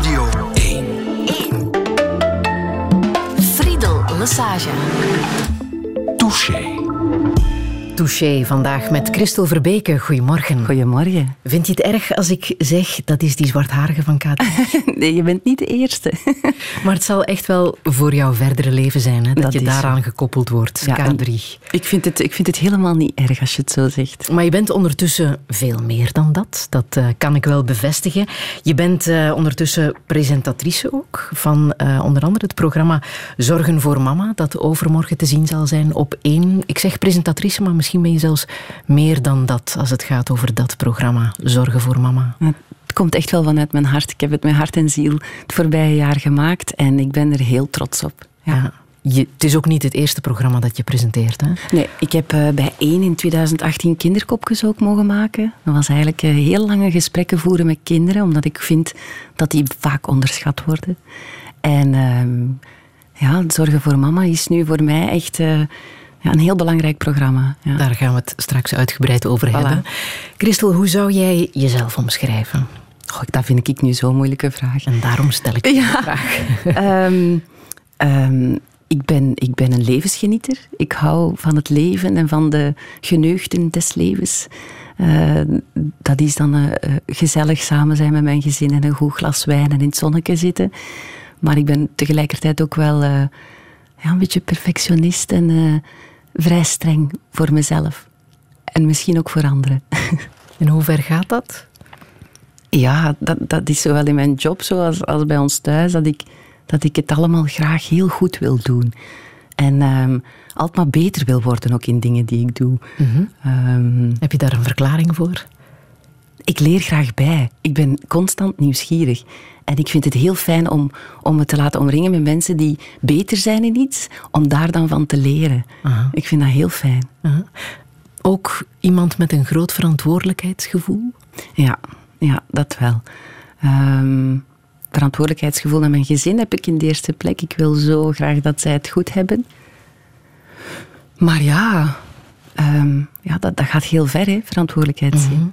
Radio 1. 1. Friedel Lassage. Touché. Touché vandaag met Christel Verbeke. Goedemorgen. Goedemorgen. Vind je het erg als ik zeg dat is die zwartharige van K3? nee, je bent niet de eerste. maar het zal echt wel voor jouw verdere leven zijn hè, dat, Dat je daaraan gekoppeld wordt, Ja, en- K3. Ik vind, het, ik vind het helemaal niet erg als je het zo zegt. Maar je bent ondertussen veel meer dan dat. Dat eh, kan ik wel bevestigen. Je bent eh, ondertussen presentatrice ook van eh, onder andere het programma Zorgen voor Mama, dat overmorgen te zien zal zijn op één. Ik zeg presentatrice, maar misschien ben je zelfs meer dan dat als het gaat over dat programma Zorgen voor Mama. Het komt echt wel vanuit mijn hart. Ik heb het met hart en ziel het voorbije jaar gemaakt en ik ben er heel trots op. Ja. Je, het is ook niet het eerste programma dat je presenteert. Hè? Nee, ik heb eh, bij één in 2018 kinderkopjes ook mogen maken. Dat was eigenlijk eh, heel lange gesprekken voeren met kinderen, omdat ik vind dat die vaak onderschat worden. En ehm, ja, Zorgen voor Mama is nu voor mij echt eh, ja, een heel belangrijk programma. Ja. Daar gaan we het straks uitgebreid over Voilà. hebben. Christel, hoe zou jij jezelf omschrijven? Goh, dat vind ik nu zo'n moeilijke vraag. En daarom stel ik je Ja. de vraag. Ehm, ehm, ik, ben, ik ben een levensgenieter. Ik hou van het leven en van de geneugten des levens. Eh, dat is dan eh, gezellig samen zijn met mijn gezin en een goed glas wijn en in het zonnetje zitten. Maar ik ben tegelijkertijd ook wel eh, ja, een beetje perfectionist en vrij streng voor mezelf. En misschien ook voor anderen. In hoever gaat dat? Ja, dat, dat is zowel in mijn job zoals als bij ons thuis, dat ik, dat ik het allemaal graag heel goed wil doen. En ehm, altijd maar beter wil worden ook in dingen die ik doe. Ehm, Heb je daar een verklaring voor? ik leer graag bij. Ik ben constant nieuwsgierig. En ik vind het heel fijn om, om me te laten omringen met mensen die beter zijn in iets, om daar dan van te leren. Aha. Ik vind dat heel fijn. Ook iemand met een groot verantwoordelijkheidsgevoel? Ja, ja dat wel. Ehm, verantwoordelijkheidsgevoel naar mijn gezin heb ik in de eerste plek. Ik wil zo graag dat zij het goed hebben. Maar ja, ehm, ja dat, dat gaat heel ver, hè, verantwoordelijkheidszin.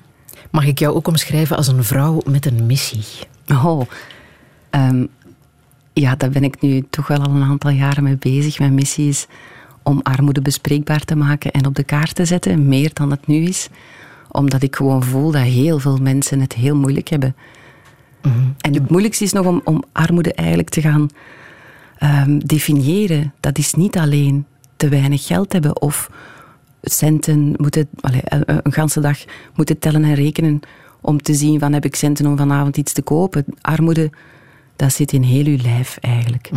Mag ik jou ook omschrijven als een vrouw met een missie? Oh, ehm, ja, daar ben ik nu toch wel al een aantal jaren mee bezig. Mijn missie is om armoede bespreekbaar te maken en op de kaart te zetten, meer dan het nu is. Omdat ik gewoon voel dat heel veel mensen het heel moeilijk hebben. En het moeilijkste is nog om, om armoede eigenlijk te gaan ehm, definiëren. Dat is niet alleen te weinig geld hebben of centen moeten, allee, een, een ganse dag moeten tellen en rekenen om te zien van heb ik centen om vanavond iets te kopen. Armoede, dat zit in heel uw lijf eigenlijk.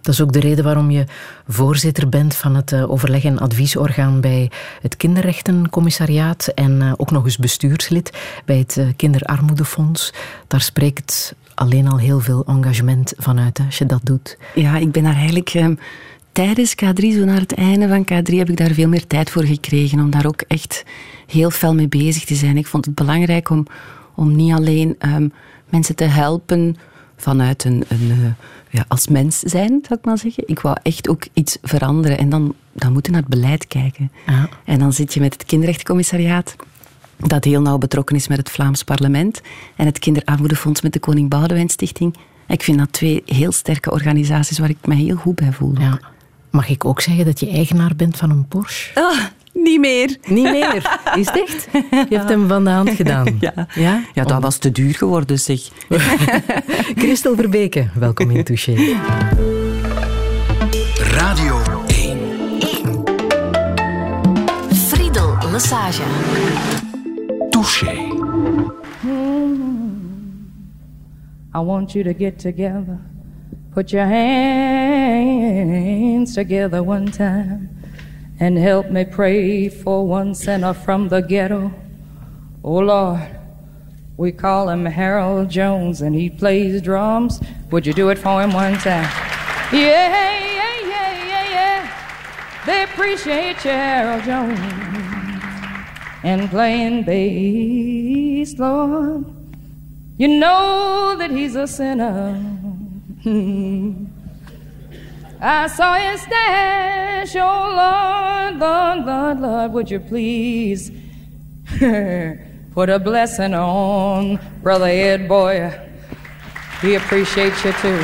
Dat is ook de reden waarom je voorzitter bent van het eh, overleg- en adviesorgaan bij het Kinderrechtencommissariaat en eh, ook nog eens bestuurslid bij het eh, Kinderarmoedefonds. Daar spreekt alleen al heel veel engagement vanuit als je dat doet. Ja, ik ben daar eigenlijk ehm, tijdens K3, zo naar het einde van K3, heb ik daar veel meer tijd voor gekregen om daar ook echt heel fel mee bezig te zijn. Ik vond het belangrijk om, om niet alleen ehm, mensen te helpen vanuit een, een eh, ja, als mens zijn, zou ik maar zeggen. Ik wou echt ook iets veranderen en dan, dan moeten we naar het beleid kijken. En dan zit je met het kinderrechtencommissariaat, dat heel nauw betrokken is met het Vlaams parlement, en het Kinderarmoedefonds met de Koning Boudewijn Stichting. Ik vind dat twee heel sterke organisaties waar ik me heel goed bij voel. Ja. Mag ik ook zeggen dat je eigenaar bent van een Porsche? Ah, niet meer. Niet meer. Is het echt? Je hebt hem van de hand gedaan. Ja. Ja? Ja, dat was te duur geworden, zeg. Christel Verbeke, welkom in Touché. Radio 1. 1. Friedel Lassage. Touché. I want you to get together. Put your hands together one time and help me pray for one sinner from the ghetto. Oh Lord, we call him Harold Jones and he plays drums. Would you do it for him one time? Yeah, yeah, yeah, yeah, yeah. They appreciate you, Harold Jones, and playing bass, Lord. You know that he's a sinner. I saw his stash, oh Lord, Lord, Lord, Lord, would you please put a blessing on Brother Ed Boyer? We appreciate you too.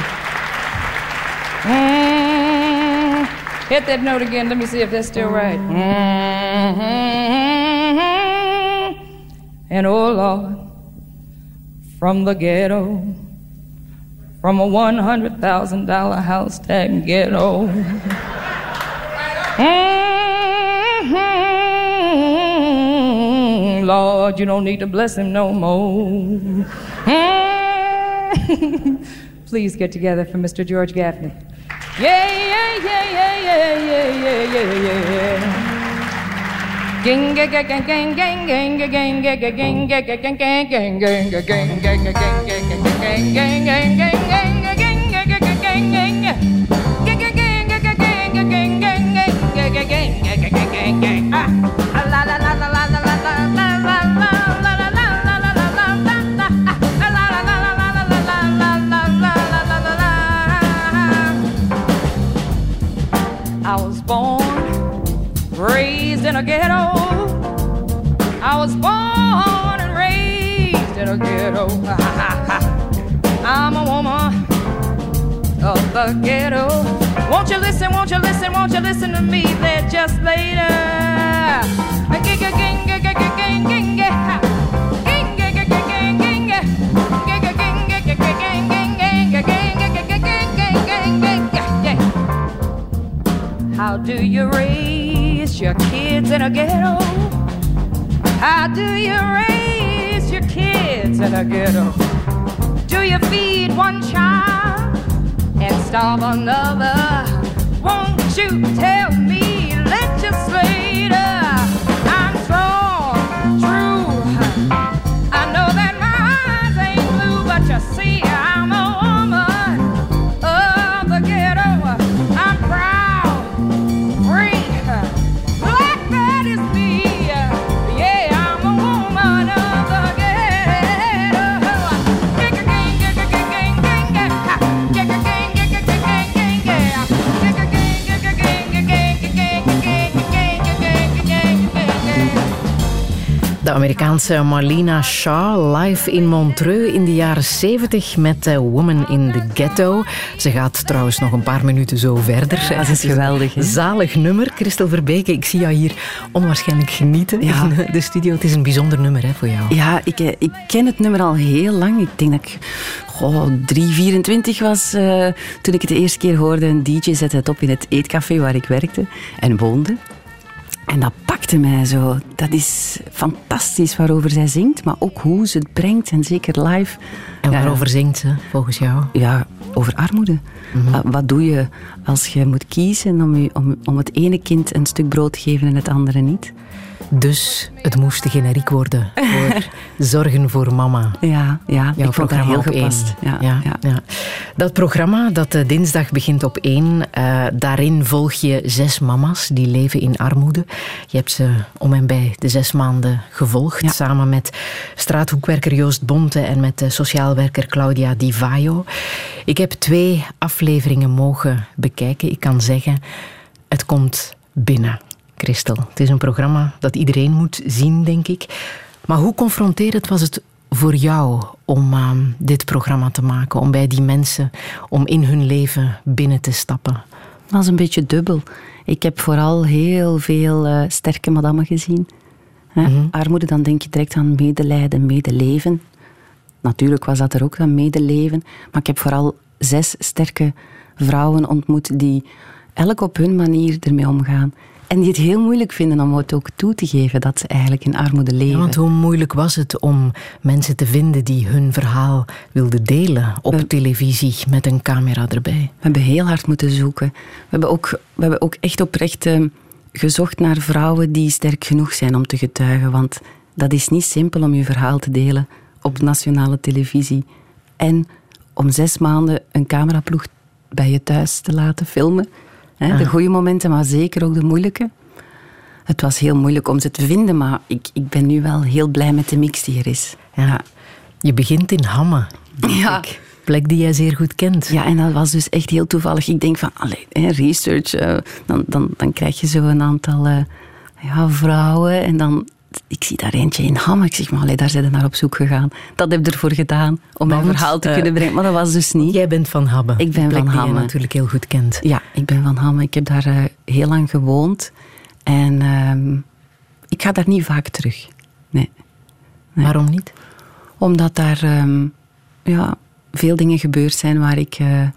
Mm, hit that note again. Let me see if that's still right. Mm-hmm. And oh Lord, from the ghetto, from a $100,000 house tag ghetto. Mm-hmm. Lord, you don't need to bless him no more. Mm. Please get together for Mr. George Gaffney. Yeah, yeah, yeah, yeah, yeah, yeah, yeah, yeah, yeah. I was born, raised in a ghetto. I was born and raised in a ghetto. I'm a woman of the ghetto. Won't you listen, won't you listen, won't you listen to me there just later? How do you raise your kids in a ghetto? How do you raise your kids in a ghetto? Do you feed one child and starve another? Won't you tell me, De Amerikaanse Marlena Shaw live in Montreux in de jaren 70 met Woman in the Ghetto. Ze gaat trouwens nog een paar minuten zo verder. Ja, dat is geweldig. Hè? Zalig nummer. Christel Verbeke, ik zie jou hier onwaarschijnlijk genieten Ja. in de studio. Het is een bijzonder nummer hè, voor jou. Ja, ik, eh, ik ken het nummer al heel lang. Ik denk dat ik goh, 3, 24 was eh, toen ik het de eerste keer hoorde. Een DJ zette het op in het eetcafé waar ik werkte en woonde. En dat pakte mij zo. Dat is fantastisch waarover zij zingt, maar ook hoe ze het brengt en zeker live. En Ja, waarover zingt ze, volgens jou? Ja, over armoede. Wa- Wat doe je als je moet kiezen om, je, om, om het ene kind een stuk brood te geven en het andere niet? Dus het moest generiek worden voor Zorgen voor Mama. Ja, ja Jouw ik programma heel gepast. Ja, ja. ja. Dat programma dat eh, dinsdag begint op één, eh, daarin volg je zes mama's die leven in armoede. Je hebt ze om en bij de zes maanden gevolgd, Ja. samen met straathoekwerker Joost Bonte en met de sociaalwerker Claudia Di Vaio. Ik heb twee afleveringen mogen bekijken. Ik kan zeggen, het komt binnen. Christel, het is een programma dat iedereen moet zien, denk ik. Maar hoe confronterend was het voor jou om uh, dit programma te maken? Om bij die mensen, om in hun leven binnen te stappen? Dat is een beetje dubbel. Ik heb vooral heel veel uh, sterke madammen gezien. Hè? Mm -hmm. Armoede, dan denk je direct aan medelijden, medeleven. Natuurlijk was dat er ook, aan medeleven. Maar ik heb vooral zes sterke vrouwen ontmoet die elk op hun manier ermee omgaan. En die het heel moeilijk vinden om het ook toe te geven dat ze eigenlijk in armoede leven. Ja, want hoe moeilijk was het om mensen te vinden die hun verhaal wilden delen op we, televisie met een camera erbij? We hebben heel hard moeten zoeken. We hebben ook, we hebben ook echt oprecht uh, gezocht naar vrouwen die sterk genoeg zijn om te getuigen. Want dat is niet simpel om je verhaal te delen op nationale televisie. En om zes maanden een cameraploeg bij je thuis te laten filmen. Hè, de goede momenten, maar zeker ook de moeilijke. Het was heel moeilijk om ze te vinden, maar ik, ik ben nu wel heel blij met de mix die er is. Ja. Je begint in Hamme. Ja. Ik. Plek die jij zeer goed kent. Ja, en dat was dus echt heel toevallig. Ik denk van, allee, hè, research, uh, dan, dan, dan krijg je zo een aantal uh, ja, vrouwen en dan ik zie daar eentje in Ham. Ik zeg, maar allee, daar zijn ze naar op zoek gegaan. Dat heb ik ervoor gedaan om mijn Want, verhaal te eh, kunnen brengen. Maar dat was dus niet. Jij bent van Habbe. Ik ben van die je Hamme. natuurlijk heel goed kent. Ja, ik ben van Hamme. Ik heb daar eh, heel lang gewoond. En ehm, ik ga daar niet vaak terug. Nee. Nee. Waarom niet? Omdat daar ehm, ja, veel dingen gebeurd zijn waar ik eh,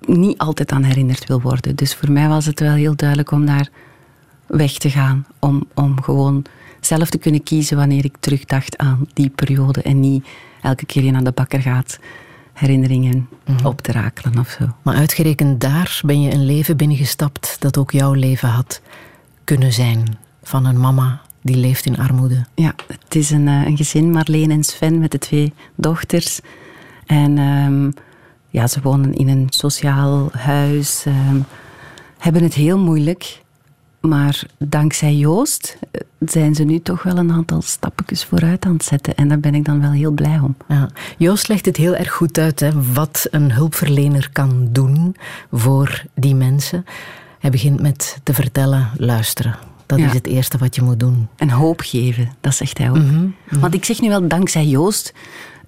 niet altijd aan herinnerd wil worden. Dus voor mij was het wel heel duidelijk om daar weg te gaan. Om, om gewoon zelf te kunnen kiezen wanneer ik terugdacht aan die periode. En niet elke keer je naar de bakker gaat herinneringen op te rakelen of zo. Maar uitgerekend daar ben je een leven binnengestapt dat ook jouw leven had kunnen zijn. Van een mama die leeft in armoede. Ja, het is een, eh, een gezin, Marleen en Sven, met de twee dochters. En ehm, ja, ze wonen in een sociaal huis, ehm, hebben het heel moeilijk. Maar dankzij Joost eh, zijn ze nu toch wel een aantal stappetjes vooruit aan het zetten. En daar ben ik dan wel heel blij om. Ja. Joost legt het heel erg goed uit, hè, wat een hulpverlener kan doen voor die mensen. Hij begint met te vertellen, luisteren. Dat Ja. is het eerste wat je moet doen. En hoop geven, dat zegt hij ook. Mhm, Want ik zeg nu wel dankzij Joost.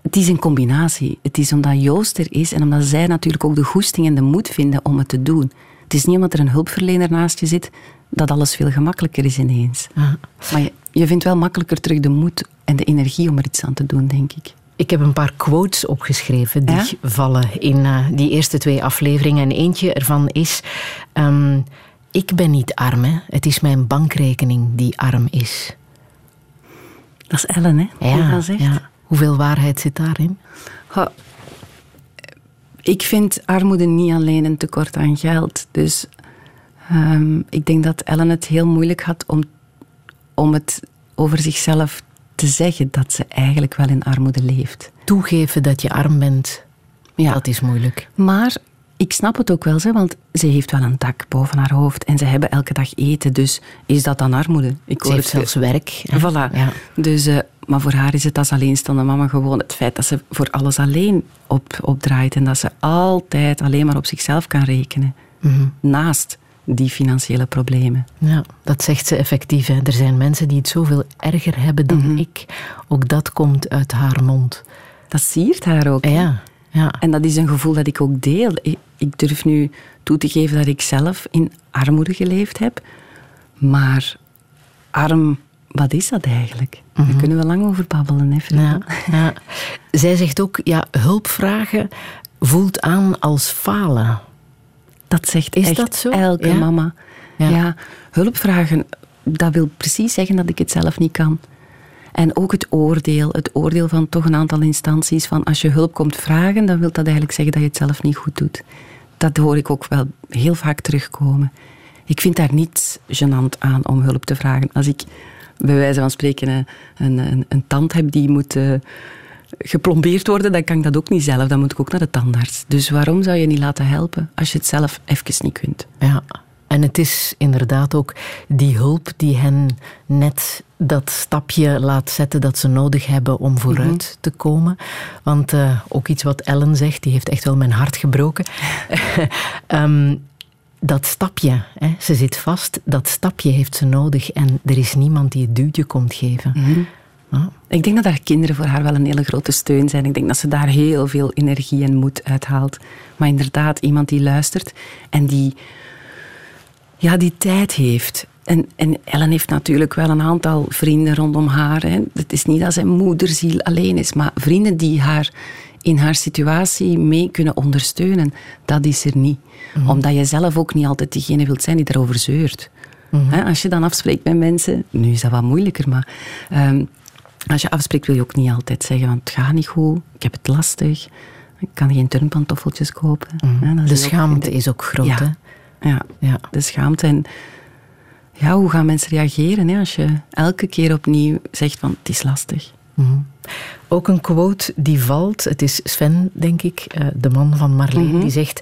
Het is een combinatie. Het is omdat Joost er is en omdat zij natuurlijk ook de goesting en de moed vinden om het te doen. Het is niet omdat er een hulpverlener naast je zit dat alles veel gemakkelijker is ineens. Ja. Maar je, je vindt wel makkelijker terug de moed en de energie om er iets aan te doen, denk ik. Ik heb een paar quotes opgeschreven die Ja? vallen in eh, die eerste twee afleveringen. En eentje ervan is: ehm, Ik ben niet arm, hè. het is mijn bankrekening die arm is. Dat is Ellen, hè? die dat zegt. ja. Hoeveel waarheid zit daarin? Ha, ik vind armoede niet alleen een tekort aan geld. Dus ehm, ik denk dat Ellen het heel moeilijk had om, om het over zichzelf te zeggen dat ze eigenlijk wel in armoede leeft. Toegeven dat je arm bent, Ja. dat is moeilijk. Maar ik snap het ook wel, want ze heeft wel een dak boven haar hoofd en ze hebben elke dag eten. Dus is dat dan armoede? Ik Ze hoor heeft het zelfs werk. hè. Voilà. Ja. Dus, eh, maar voor haar is het als alleenstaande mama gewoon het feit dat ze voor alles alleen op, opdraait en dat ze altijd alleen maar op zichzelf kan rekenen. Mhm. Naast die financiële problemen. Ja, dat zegt ze effectief. Hè. Er zijn mensen die het zoveel erger hebben dan Mhm. ik. Ook dat komt uit haar mond. Dat siert haar ook. Ja, ja. En dat is een gevoel dat ik ook deel. Ik, ik durf nu toe te geven dat ik zelf in armoede geleefd heb. Maar arm, wat is dat eigenlijk? Daar kunnen we lang over babbelen, hè? Ja, ja. Zij zegt ook, ja, hulp vragen voelt aan als falen. Dat zegt Is echt dat zo? elke Ja? mama. Ja. Ja. hulp vragen, dat wil precies zeggen dat ik het zelf niet kan. En ook het oordeel, het oordeel van toch een aantal instanties van als je hulp komt vragen, dan wil dat eigenlijk zeggen dat je het zelf niet goed doet. Dat hoor ik ook wel heel vaak terugkomen. Ik vind daar niets gênant aan om hulp te vragen. Als ik bij wijze van spreken een, een, een, een tand heb die moet eh, geplombeerd worden, dan kan ik dat ook niet zelf. Dan moet ik ook naar de tandarts. Dus waarom zou je niet laten helpen als je het zelf even niet kunt? Ja. En het is inderdaad ook die hulp die hen net dat stapje laat zetten dat ze nodig hebben om vooruit te komen. Want eh, ook iets wat Ellen zegt, die heeft echt wel mijn hart gebroken. Ehm, dat stapje, hè, ze zit vast, dat stapje heeft ze nodig en er is niemand die het duwtje komt geven. Ja. Ik denk dat haar kinderen voor haar wel een hele grote steun zijn. Ik denk dat ze daar heel veel energie en moed uithaalt. Maar inderdaad, iemand die luistert en die, ja, die tijd heeft. En, en Ellen heeft natuurlijk wel een aantal vrienden rondom haar. Hè. Het is niet dat zij moederziel alleen is, maar vrienden die haar in haar situatie mee kunnen ondersteunen, dat is er niet. Omdat je zelf ook niet altijd degene wilt zijn die daarover zeurt. Hè, Als je dan afspreekt met mensen, nu is dat wat moeilijker, maar ehm, als je afspreekt wil je ook niet altijd zeggen, want het gaat niet goed, ik heb het lastig, ik kan geen turnpantoffeltjes kopen. Hè, dat De ook- schaamte is ook groot, Ja. hè? Ja, Ja. de schaamte. En ja, hoe gaan mensen reageren hè, als je elke keer opnieuw zegt van het is lastig. Ook een quote die valt, het is Sven, denk ik, eh, de man van Marleen, die zegt: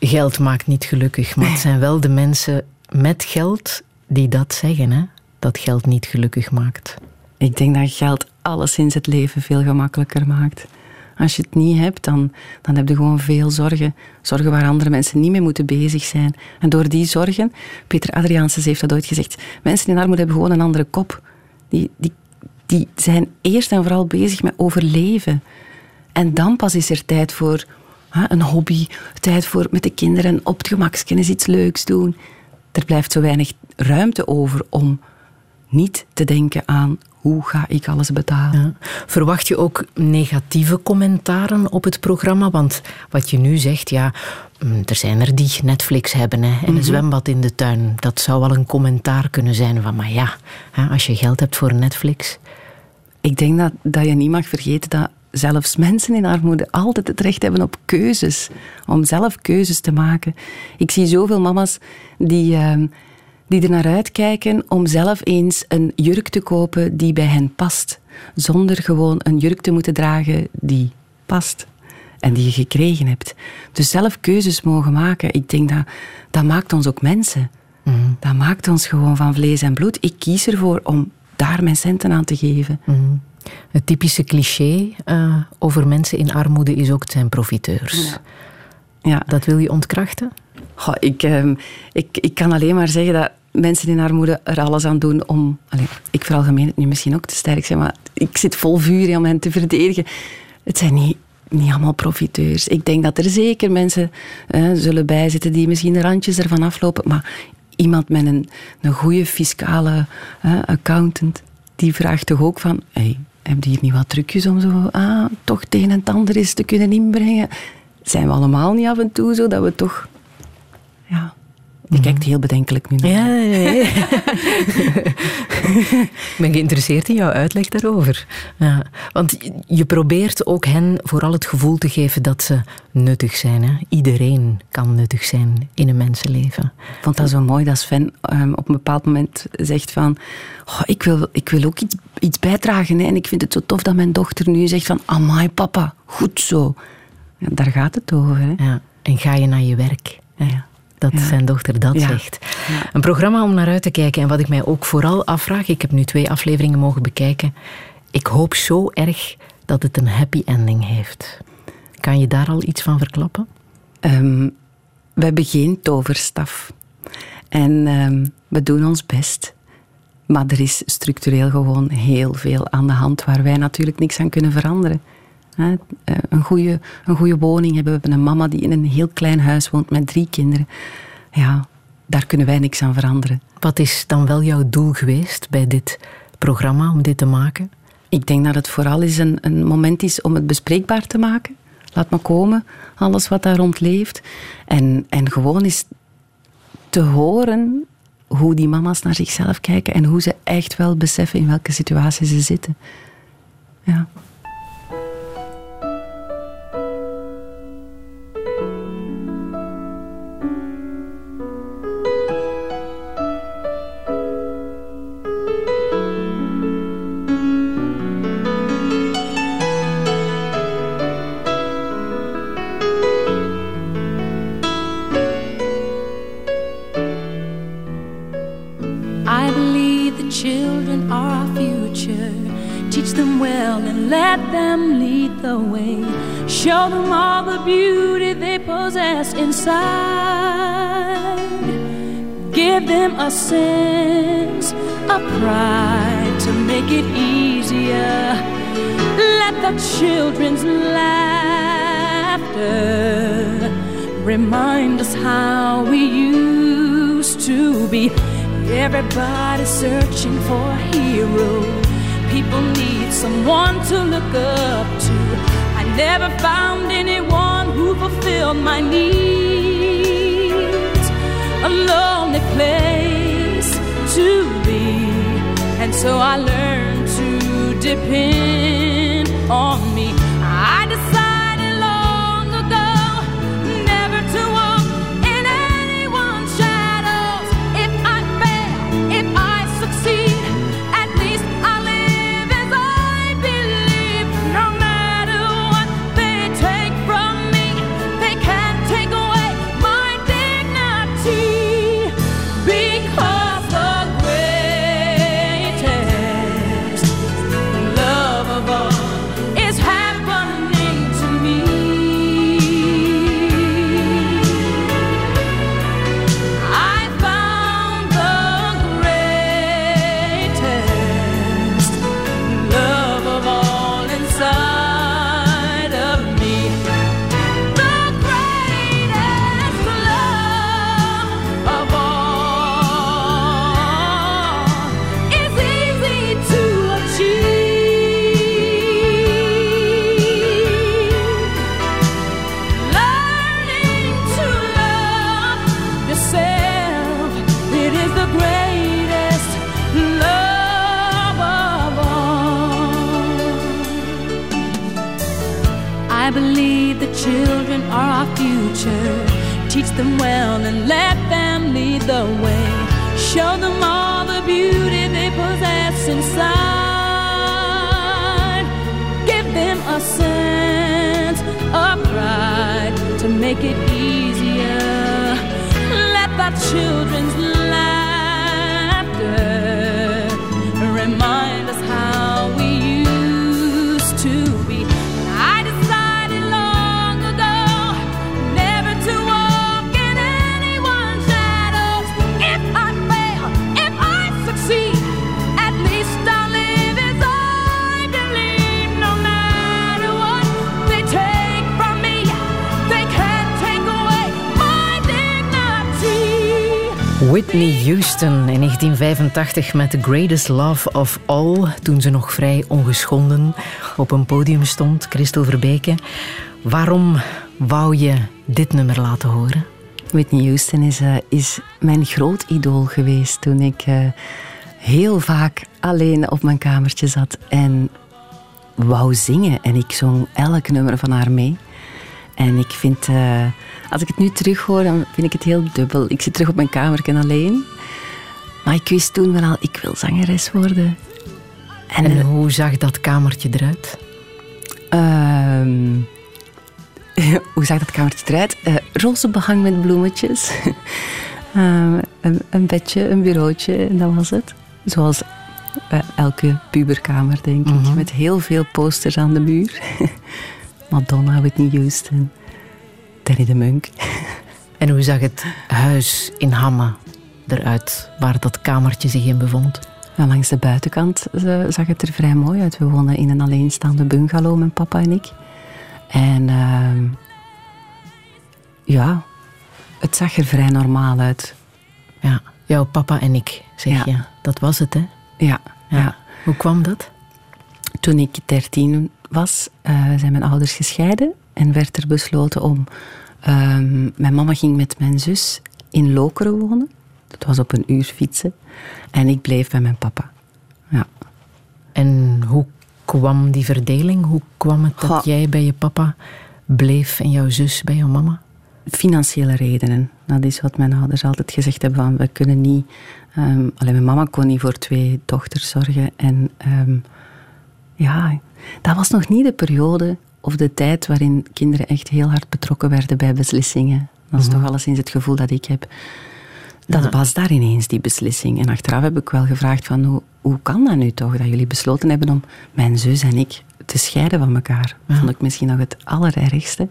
Geld maakt niet gelukkig, maar het zijn wel de mensen met geld die dat zeggen, hè? dat geld niet gelukkig maakt. Ik denk dat geld alleszins het leven veel gemakkelijker maakt. Als je het niet hebt, dan, dan heb je gewoon veel zorgen. Zorgen waar andere mensen niet mee moeten bezig zijn. En door die zorgen, Peter Adriaansens heeft dat ooit gezegd, mensen in armoede hebben gewoon een andere kop. Die, die, die zijn eerst en vooral bezig met overleven. En dan pas is er tijd voor een hobby, tijd voor met de kinderen op het gemakskennis iets leuks doen. Er blijft zo weinig ruimte over om niet te denken aan hoe ga ik alles betalen. Verwacht je ook negatieve commentaren op het programma? Want wat je nu zegt, ja, mm, er zijn er die Netflix hebben hè, en een mhm. zwembad in de tuin. Dat zou wel een commentaar kunnen zijn van, maar ja, als je geld hebt voor Netflix. Ik denk dat, dat je niet mag vergeten dat zelfs mensen in armoede altijd het recht hebben op keuzes. Om zelf keuzes te maken. Ik zie zoveel mama's die, uh, die er naar uitkijken om zelf eens een jurk te kopen die bij hen past. Zonder gewoon een jurk te moeten dragen die past. En die je gekregen hebt. Dus zelf keuzes mogen maken. Ik denk dat dat maakt ons ook mensen. Mm. Dat maakt ons gewoon van vlees en bloed. Ik kies ervoor om daar mijn centen aan te geven. Mm. Het typische cliché uh, over mensen in armoede is ook zijn profiteurs. Ja. ja. Dat wil je ontkrachten? Ik, uh, ik, ik kan alleen maar zeggen dat mensen in armoede er alles aan doen om... Allez, ik veralgemeen het nu misschien ook te sterk zijn, maar ik zit vol vuur om hen te verdedigen. Het zijn niet, niet allemaal profiteurs. Ik denk dat er zeker mensen uh, zullen bijzitten die misschien de randjes ervan aflopen, maar iemand met een, een goede fiscale uh, accountant, die vraagt toch ook van... Hey, heb je hier niet wat trucjes om zo ah, toch het een en het ander eens te kunnen inbrengen? Zijn we allemaal niet af en toe zo dat we toch... Ja, je kijkt heel bedenkelijk nu naar Ja, nee. ik ben geïnteresseerd in jouw uitleg daarover. Ja, want je probeert ook hen vooral het gevoel te geven dat ze nuttig zijn. Hè? Iedereen kan nuttig zijn in een mensenleven. Ik vond dat zo mooi dat Sven um, op een bepaald moment zegt van... Oh, ik, wil, ik wil ook iets, iets bijdragen. Hè? En ik vind het zo tof dat mijn dochter nu zegt van... Amai papa, goed zo. Ja, daar gaat het over. Hè? Ja. En ga je naar je werk. Ja dat zijn dochter dat zegt. Een programma om naar uit te kijken. En wat ik mij ook vooral afvraag, ik heb nu twee afleveringen mogen bekijken. Ik hoop zo erg dat het een happy ending heeft. Kan je daar al iets van verklappen? Um, we hebben geen toverstaf. En um, we doen ons best. Maar er is structureel gewoon heel veel aan de hand waar wij natuurlijk niks aan kunnen veranderen. Eh, een goede, een goede woning hebben. We hebben een mama die in een heel klein huis woont met drie kinderen. Ja, daar kunnen wij niks aan veranderen. Wat is dan wel jouw doel geweest bij dit programma, om dit te maken? Ik denk dat het vooral is een, een moment is om het bespreekbaar te maken. Laat maar komen, alles wat daar rond leeft. En, en gewoon is te horen hoe die mama's naar zichzelf kijken en hoe ze echt wel beseffen in welke situatie ze zitten. Ja. The way. Show them all the beauty they possess inside. Give them a sense of pride to make it easier. Let the children's laughter remind us how we used to be. Everybody searching for a hero people need someone to look up to. I never found anyone who fulfilled my needs. A lonely place to be, and so I learned to depend on me. 1985 met The Greatest Love of All, toen ze nog vrij ongeschonden op een podium stond, Christel Verbeke. Waarom wou je dit nummer laten horen? Whitney Houston is, eh, is mijn groot idool geweest toen ik eh, heel vaak alleen op mijn kamertje zat en wou zingen. En ik zong elk nummer van haar mee. En ik vind, eh, als ik het nu terughoor, dan vind ik het heel dubbel. Ik zit terug op mijn kamertje alleen. Maar ik wist toen wel al, ik wil zangeres worden. En, En hoe zag dat kamertje eruit? Ehm, hoe zag dat kamertje eruit? Eh, roze behang met bloemetjes. Ehm, een, een bedje, een bureautje, en dat was het. Zoals eh, elke puberkamer, denk ik. Met heel veel posters aan de muur. Madonna, Whitney Houston, Danny de Munk. En hoe zag het huis in Hamme eruit, waar dat kamertje zich in bevond? Ja, langs de buitenkant zag het er vrij mooi uit. We woonden in een alleenstaande bungalow, mijn papa en ik. En ehm, ja, het zag er vrij normaal uit. Ja, jouw papa en ik, zeg Ja. je. Dat was het, hè? Ja, Ja. ja. Hoe kwam dat? Toen ik dertien was, eh, zijn mijn ouders gescheiden en werd er besloten om. ehm, mijn mama ging met mijn zus in Lokeren wonen. Dat was op een uur fietsen. En ik bleef bij mijn papa. Ja. En hoe kwam die verdeling? Hoe kwam het dat Goh. jij bij je papa bleef en jouw zus bij jouw mama? Financiële redenen. Dat is wat mijn ouders altijd gezegd hebben. Van, we kunnen niet... ehm alleen mijn mama kon niet voor twee dochters zorgen. En ehm, ja, dat was nog niet de periode of de tijd waarin kinderen echt heel hard betrokken werden bij beslissingen. Dat is toch alleszins het gevoel dat ik heb. Dat was daar ineens, die beslissing. En achteraf heb ik wel gevraagd van, hoe, hoe kan dat nu toch, dat jullie besloten hebben om mijn zus en ik te scheiden van elkaar? Dat vond ik misschien nog het allerergste.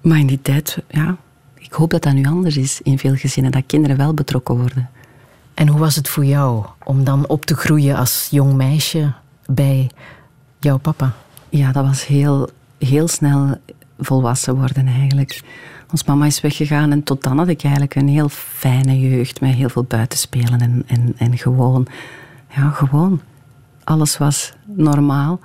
Maar in die tijd, ja, ik hoop dat dat nu anders is in veel gezinnen, dat kinderen wel betrokken worden. En hoe was het voor jou om dan op te groeien als jong meisje bij jouw papa? Ja, dat was heel, heel snel volwassen worden eigenlijk. Ons mama is weggegaan en tot dan had ik eigenlijk een heel fijne jeugd met heel veel buitenspelen en, en, en gewoon, ja, gewoon. Alles was normaal.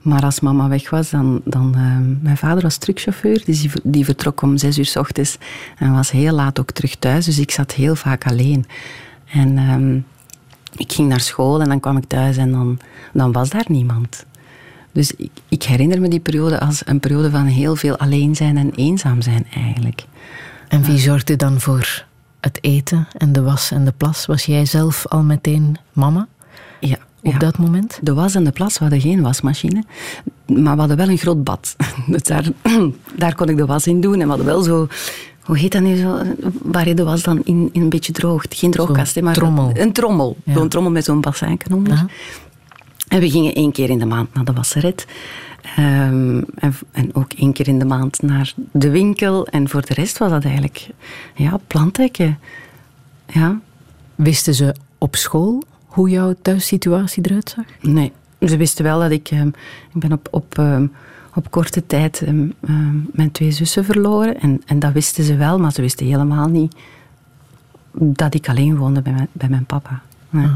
Maar als mama weg was, dan... dan ehm, mijn vader was truckchauffeur, dus die, die vertrok om zes uur s ochtends en was heel laat ook terug thuis. Dus ik zat heel vaak alleen. En ehm, ik ging naar school en dan kwam ik thuis en dan, dan was daar niemand. Dus ik, ik herinner me die periode als een periode van heel veel alleen zijn en eenzaam zijn eigenlijk. En wie zorgde dan voor het eten en de was en de plas? Was jij zelf al meteen mama Ja, op ja. dat moment? De was en de plas, we hadden geen wasmachine. Maar we hadden wel een groot bad. Dus daar, daar kon ik de was in doen. En we hadden wel zo... Hoe heet dat nu zo? Waar je de was dan in, in een beetje droogt. Geen droogkast, hè, maar trommel. een trommel. Ja. Zo'n trommel met zo'n bassijnken onder. Ja. En we gingen één keer in de maand naar de wasseret. Ehm, en, en ook één keer in de maand naar de winkel. En voor de rest was dat eigenlijk ja, plantdekken. Ja, Wisten ze op school hoe jouw thuissituatie eruit zag? Nee, ze wisten wel dat ik... ehm, ik ben op, op, ehm, op korte tijd mijn twee zussen verloren. En, en dat wisten ze wel, maar ze wisten helemaal niet dat ik alleen woonde bij mijn, bij mijn papa. Nee.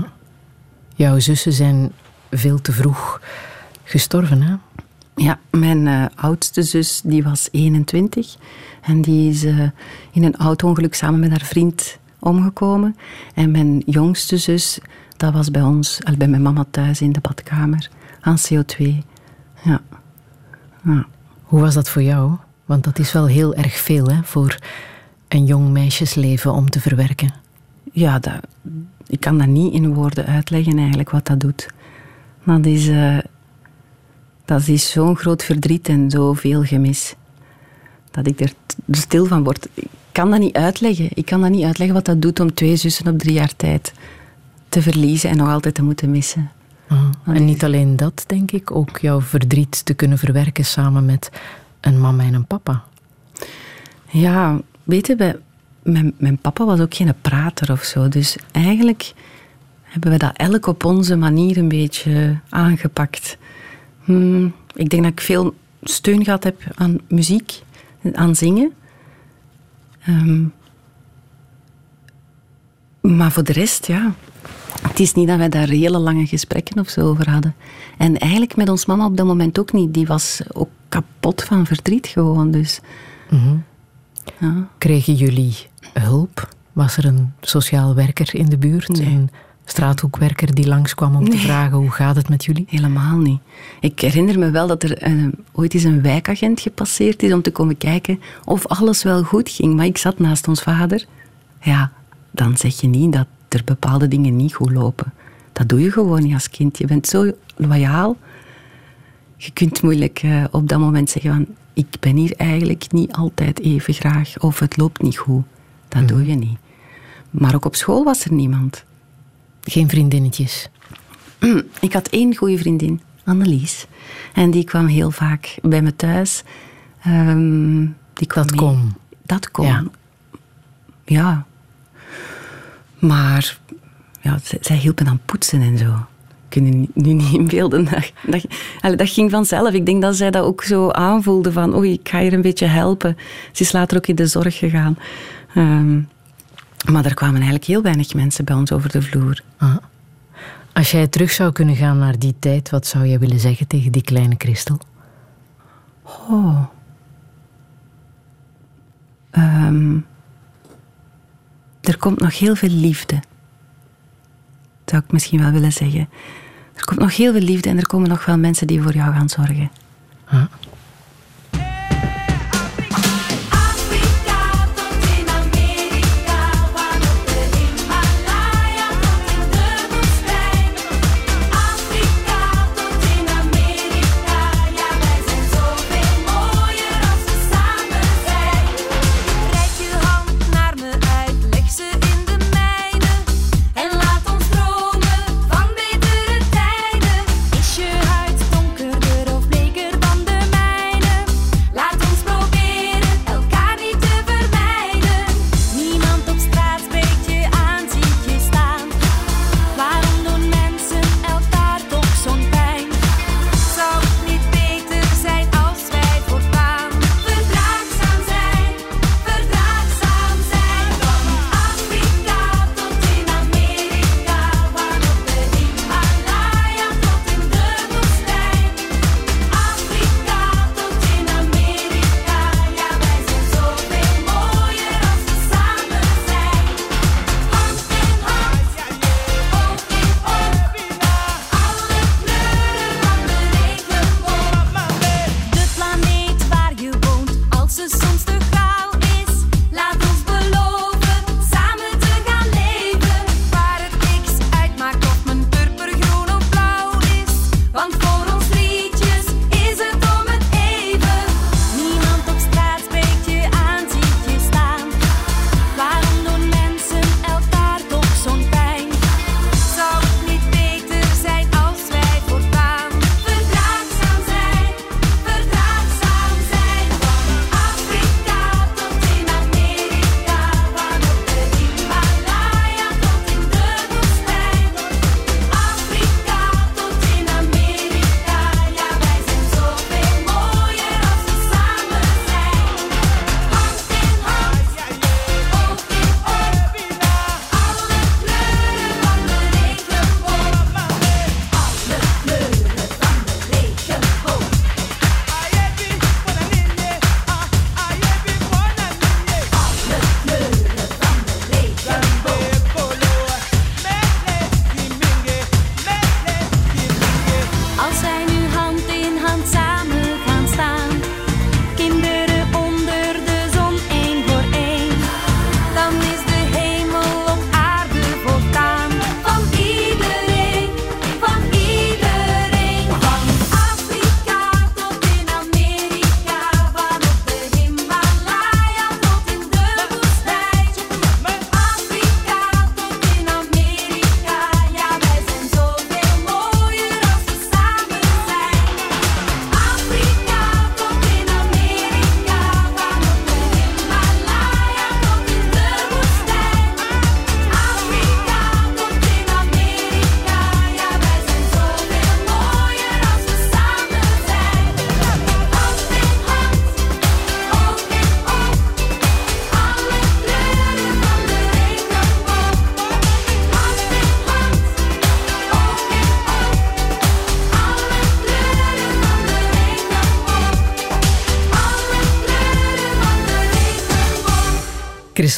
Jouw zussen zijn veel te vroeg gestorven, hè? Ja, mijn eh, oudste zus die was 21 en die is eh, in een auto-ongeluk samen met haar vriend omgekomen. En mijn jongste zus, dat was bij ons, al bij mijn mama thuis in de badkamer, aan CO2. Ja. ja. Hoe was dat voor jou? Want dat is wel heel erg veel hè, voor een jong meisjesleven om te verwerken. Ja, dat, ik kan dat niet in woorden uitleggen eigenlijk wat dat doet. Dat is, eh, dat is zo'n groot verdriet en zoveel gemis. Dat ik er stil van word. Ik kan dat niet uitleggen. Ik kan dat niet uitleggen wat dat doet om twee zussen op drie jaar tijd te verliezen en nog altijd te moeten missen. Ah, En niet alleen dat, denk ik, ook jouw verdriet te kunnen verwerken samen met een mama en een papa. Ja, weet je, mijn papa was ook geen prater of zo. Dus eigenlijk hebben we dat elk op onze manier een beetje aangepakt. Hmm, ik denk dat ik veel steun gehad heb aan muziek, aan zingen. Ehm, maar voor de rest, ja. Het is niet dat wij daar hele lange gesprekken of zo over hadden. En eigenlijk met ons mama op dat moment ook niet. Die was ook kapot van verdriet gewoon. Dus ja. Kregen jullie hulp? Was er een sociaal werker in de buurt? Nee. Straathoekwerker die langskwam om te vragen hoe gaat het met jullie? Helemaal niet. Ik herinner me wel dat er eh, ooit eens een wijkagent gepasseerd is om te komen kijken of alles wel goed ging. Maar ik zat naast ons vader. Ja, dan zeg je niet dat er bepaalde dingen niet goed lopen. Dat doe je gewoon niet als kind. Je bent zo loyaal. Je kunt moeilijk eh, op dat moment zeggen van... Ik ben hier eigenlijk niet altijd even graag. Of het loopt niet goed. Dat doe je niet. Maar ook op school was er niemand. Geen vriendinnetjes. Ik had één goede vriendin, Annelies. En die kwam heel vaak bij me thuis. Ehm, die kwam Dat kon. Dat kon. Ja. Ja. Maar ja, zij, zij hielp me dan poetsen en zo. Kun je nu- niet inbeelden. Dat, dat, dat ging vanzelf. Ik denk dat zij dat ook zo aanvoelde van... Oei, ik ga hier een beetje helpen. Ze is later ook in de zorg gegaan. Ehm, maar er kwamen eigenlijk heel weinig mensen bij ons over de vloer. Ah. Als jij terug zou kunnen gaan naar die tijd, wat zou jij willen zeggen tegen die kleine Christel? Oh. Ehm, er komt nog heel veel liefde. Zou ik misschien wel willen zeggen. Er komt nog heel veel liefde en er komen nog wel mensen die voor jou gaan zorgen. Afrika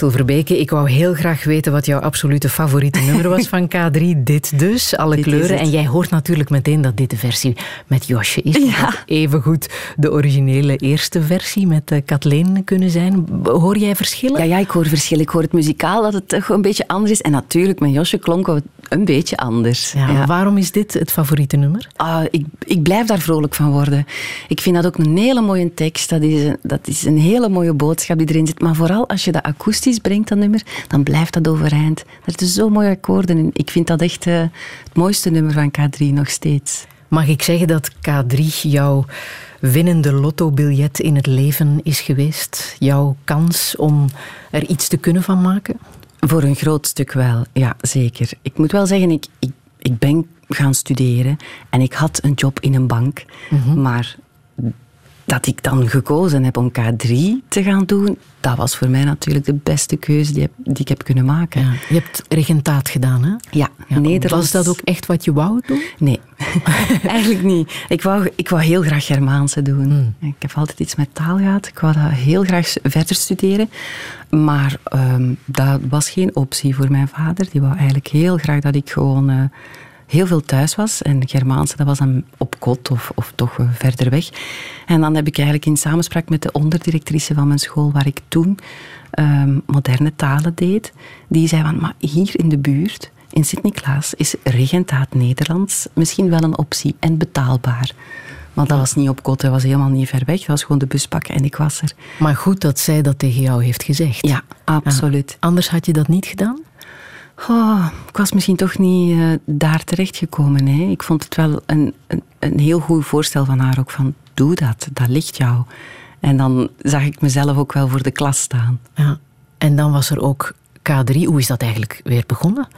Christel Verbeke, ik wou heel graag weten wat jouw absolute favoriete nummer was van K3. Dit dus, alle Dit kleuren. En jij hoort natuurlijk meteen dat dit de versie met Josje is. Het had Evengoed de originele eerste versie met eh, Kathleen kunnen zijn. Hoor jij verschillen? Ja, ja, ik hoor verschil. Ik hoor het muzikaal dat het toch een beetje anders is. En natuurlijk, met Josje klonk het een beetje anders. Ja, Waarom is dit het favoriete nummer? Ah, ik, ik blijf daar vrolijk van worden. Ik vind dat ook een hele mooie tekst. Dat is, een, dat is een hele mooie boodschap die erin zit. Maar vooral als je dat akoestisch brengt, dat nummer, dan blijft dat overeind. Er zitten zo mooie akkoorden in. Ik vind dat echt eh, het mooiste nummer van K3 nog steeds. Mag ik zeggen dat K3 jouw winnende lottobiljet in het leven is geweest? Jouw kans om er iets te kunnen van maken? Voor een groot stuk wel, ja, zeker. Ik moet wel zeggen, ik, ik, ik ben gaan studeren en ik had een job in een bank. Maar dat ik dan gekozen heb om K3 te gaan doen, dat was voor mij natuurlijk de beste keuze die, heb- die ik heb kunnen maken. Ja, je hebt regentaat gedaan, hè? Ja, Ja, Nederlands. Was dat ook echt wat je wou doen? Nee, eigenlijk niet. Ik wou, ik wou heel graag Germaanse doen. Ik heb altijd iets met taal gehad. Ik wou dat heel graag verder studeren. Maar ehm, dat was geen optie voor mijn vader. Die wou eigenlijk heel graag dat ik gewoon eh, heel veel thuis was. En Germaanse, dat was dan op kot of, of toch eh, verder weg. En dan heb ik eigenlijk in samenspraak met de onderdirectrice van mijn school, waar ik toen ehm, moderne talen deed, die zei van, maar hier in de buurt, in Sint-Niklaas, is regentaat Nederlands misschien wel een optie en betaalbaar. Want dat was niet op kot, dat was helemaal niet ver weg. Dat was gewoon de bus pakken en ik was er. Maar goed dat zij dat tegen jou heeft gezegd. Ja, absoluut. Anders had je dat niet gedaan? Oh, ik was misschien toch niet eh, daar terechtgekomen. Hè. Ik vond het wel een, een, een heel goed voorstel van haar ook van doe dat, dat ligt jou. En dan zag ik mezelf ook wel voor de klas staan. Ja. En dan was er ook K3. Hoe is dat eigenlijk weer begonnen?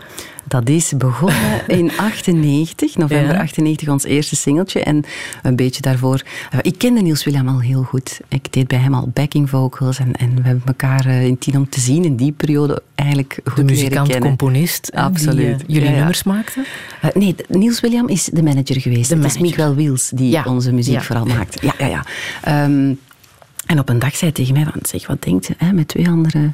Dat is begonnen in 98, november Ja. 98, ons eerste singeltje. En een beetje daarvoor... eh, Ik kende Niels William al heel goed. Ik deed bij hem al backing vocals. En, en we hebben elkaar eh, in tien om te zien in die periode eigenlijk goed De muzikant, componist. hè, Absoluut. Die, eh, jullie Ja, ja. nummers maakte? Eh, nee, Niels William is de manager geweest. De Het is. Miguel Wiels die onze muziek vooral maakt. Ja, ja, ja. Ehm, en op een dag zei hij tegen mij, van, zeg, wat denkt je, hè, met twee andere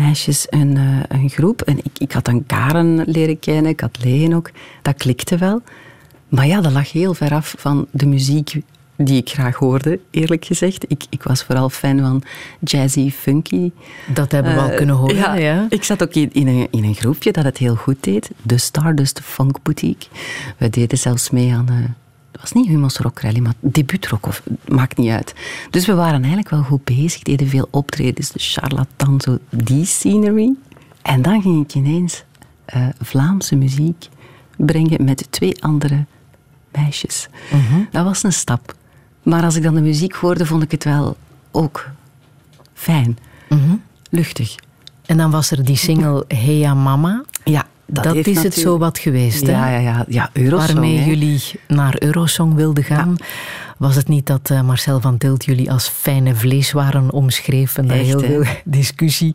meisjes een, eh, een groep. En ik, ik had dan Karen leren kennen, ik had Leen ook. Dat klikte wel. Maar ja, dat lag heel ver af van de muziek die ik graag hoorde, eerlijk gezegd. Ik, ik was vooral fan van jazzy, funky. Dat hebben we al Eh, kunnen horen. Ja, ja. Ik zat ook in, in, een, in een groepje dat het heel goed deed. De Stardust Funk Boutique. We deden zelfs mee aan... het was niet Humo's Rock Rally, maar debuutrock. Of, maakt niet uit. Dus we waren eigenlijk wel goed bezig. Deden veel optredens. De charlatan, zo die scenery. En dan ging ik ineens eh, Vlaamse muziek brengen met twee andere meisjes. Dat was een stap. Maar als ik dan de muziek hoorde, vond ik het wel ook fijn. Luchtig. En dan was er die single Hey Ja Mama. Ja, Dat, is het zo wat geweest, hè? Ja, ja, ja. ja Eurosong, Waarmee hè. jullie naar Eurosong wilden gaan. Was het niet dat eh, Marcel van Tilt jullie als fijne vleeswaren omschreef en daar Echt, heel hè? veel discussie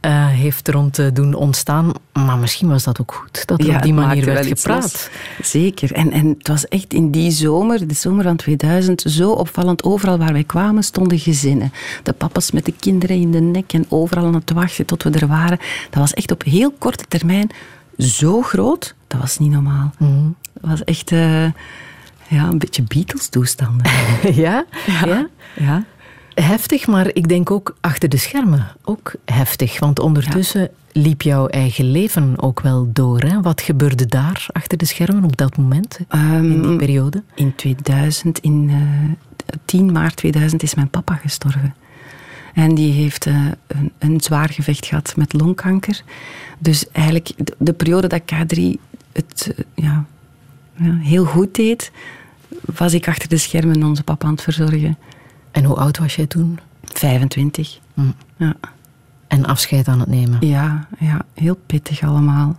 eh, heeft rond eh, doen ontstaan? Maar misschien was dat ook goed, dat er Ja, op die manier werd gepraat. Zeker. En, en het was echt in die zomer, de zomer van 2000, zo opvallend. Overal waar wij kwamen stonden gezinnen. De papa's met de kinderen in de nek en overal aan het wachten tot we er waren. Dat was echt op heel korte termijn zo groot. Dat was niet normaal. Mhm. Dat was echt eh, ja, een beetje Beatles-toestanden. ja? ja? ja. Heftig, maar ik denk ook achter de schermen ook heftig. Want ondertussen liep jouw eigen leven ook wel door. Hè? Wat gebeurde daar achter de schermen op dat moment, in die Ehm, periode? In 2000, in eh 10 maart 2000, is mijn papa gestorven. En die heeft eh, een, een zwaar gevecht gehad met longkanker. Dus eigenlijk de, de periode dat K3 het eh, ja, ja, heel goed deed, was ik achter de schermen onze papa aan het verzorgen. En hoe oud was jij toen? 25. Mm. Ja. En afscheid aan het nemen. Ja, ja, heel pittig allemaal.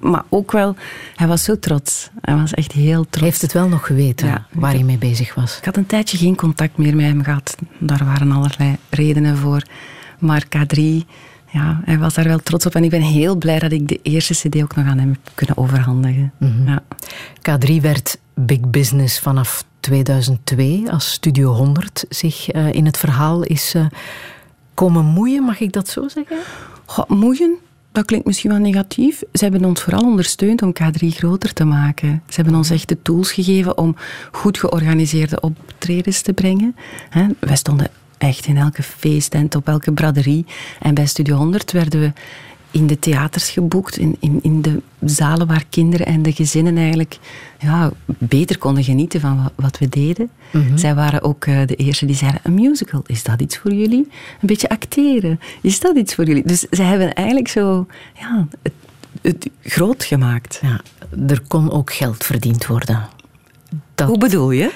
Maar ook wel, hij was zo trots. Hij was echt heel trots. Hij heeft het wel nog geweten Ja. waar hij mee bezig was. Ik had een tijdje geen contact meer met hem gehad. Daar waren allerlei redenen voor. Maar K3, ja, hij was daar wel trots op. En ik ben heel blij dat ik de eerste cd ook nog aan hem heb kunnen overhandigen. ja. K3 werd big business vanaf 2002, als Studio 100 zich eh, in het verhaal is eh, komen moeien, mag ik dat zo zeggen? Goh, moeien, dat klinkt misschien wel negatief. Ze hebben ons vooral ondersteund om K3 groter te maken. Ze hebben ons echt de tools gegeven om goed georganiseerde optredens te brengen. Wij stonden echt in elke feesttent, op elke braderie. En bij Studio 100 werden we in de theaters geboekt, in, in, in de zalen waar kinderen en de gezinnen eigenlijk ja, beter konden genieten van wat, wat we deden. Zij waren ook eh, de eerste die zeiden, een musical, is dat iets voor jullie? Een beetje acteren, is dat iets voor jullie? Dus zij hebben eigenlijk zo ja, het, het groot gemaakt. Ja, er kon ook geld verdiend worden. Dat, Hoe bedoel je?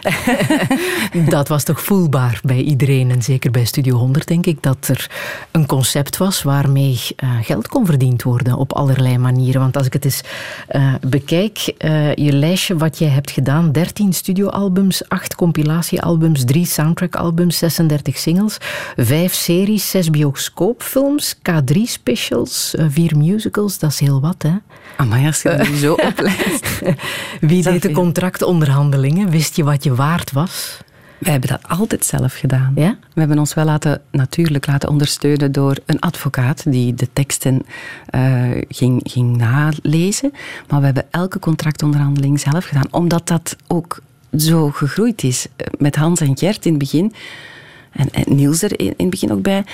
dat was toch voelbaar bij iedereen. En zeker bij Studio 100 denk ik dat er een concept was waarmee eh, geld kon verdiend worden op allerlei manieren. Want als ik het eens eh, bekijk, eh, je lijstje wat jij hebt gedaan, 13 studioalbums, 8 compilatiealbums, 3 soundtrackalbums, 36 singles, 5 series, 6 bioscoopfilms, K3 specials, 4 musicals, dat is heel wat hè. Amai, als je dat zo oplijst. Wie deed de veel. Wist je wat je waard was? Wij hebben dat altijd zelf gedaan. Ja? We hebben ons wel laten, natuurlijk laten ondersteunen door een advocaat die de teksten eh, ging, ging nalezen. Maar we hebben elke contractonderhandeling zelf gedaan, omdat dat ook zo gegroeid is. Eh, Met Hans en Gert in het begin, en, en Niels er in, in het begin ook bij,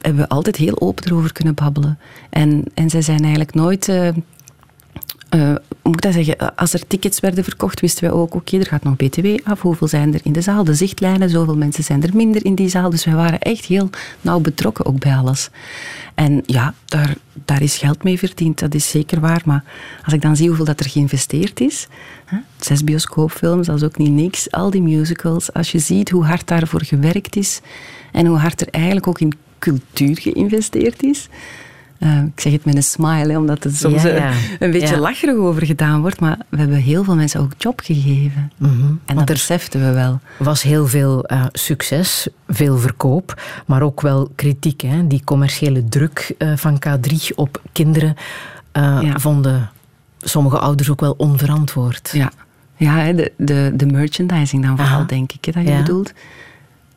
hebben we altijd heel open erover kunnen babbelen. En, en zij zijn eigenlijk nooit... eh, eh, moet ik dat zeggen? Als er tickets werden verkocht, wisten wij ook, oké, er gaat nog BTW af. Hoeveel zijn er in de zaal? De zichtlijnen, zoveel mensen zijn er minder in die zaal. Dus wij waren echt heel nauw betrokken ook bij alles. En ja, daar, daar is geld mee verdiend, dat is zeker waar. Maar als ik dan zie hoeveel dat er geïnvesteerd is, hè, zes bioscoopfilms, dat is ook niet niks. Al die musicals, als je ziet hoe hard daarvoor gewerkt is en hoe hard er eigenlijk ook in cultuur geïnvesteerd is. Eh, ik zeg het met een smile, hè, omdat het soms Ja, ja. een beetje Ja. lacherig over gedaan wordt. Maar we hebben heel veel mensen ook job gegeven. En dat Want beseften we wel. was heel veel eh, succes, veel verkoop, maar ook wel kritiek. Hè? Die commerciële druk eh, van K3 op kinderen vonden sommige ouders ook wel onverantwoord. Ja, ja hè, de, de, de merchandising dan vooral, Aha. denk ik, hè, dat je bedoelt.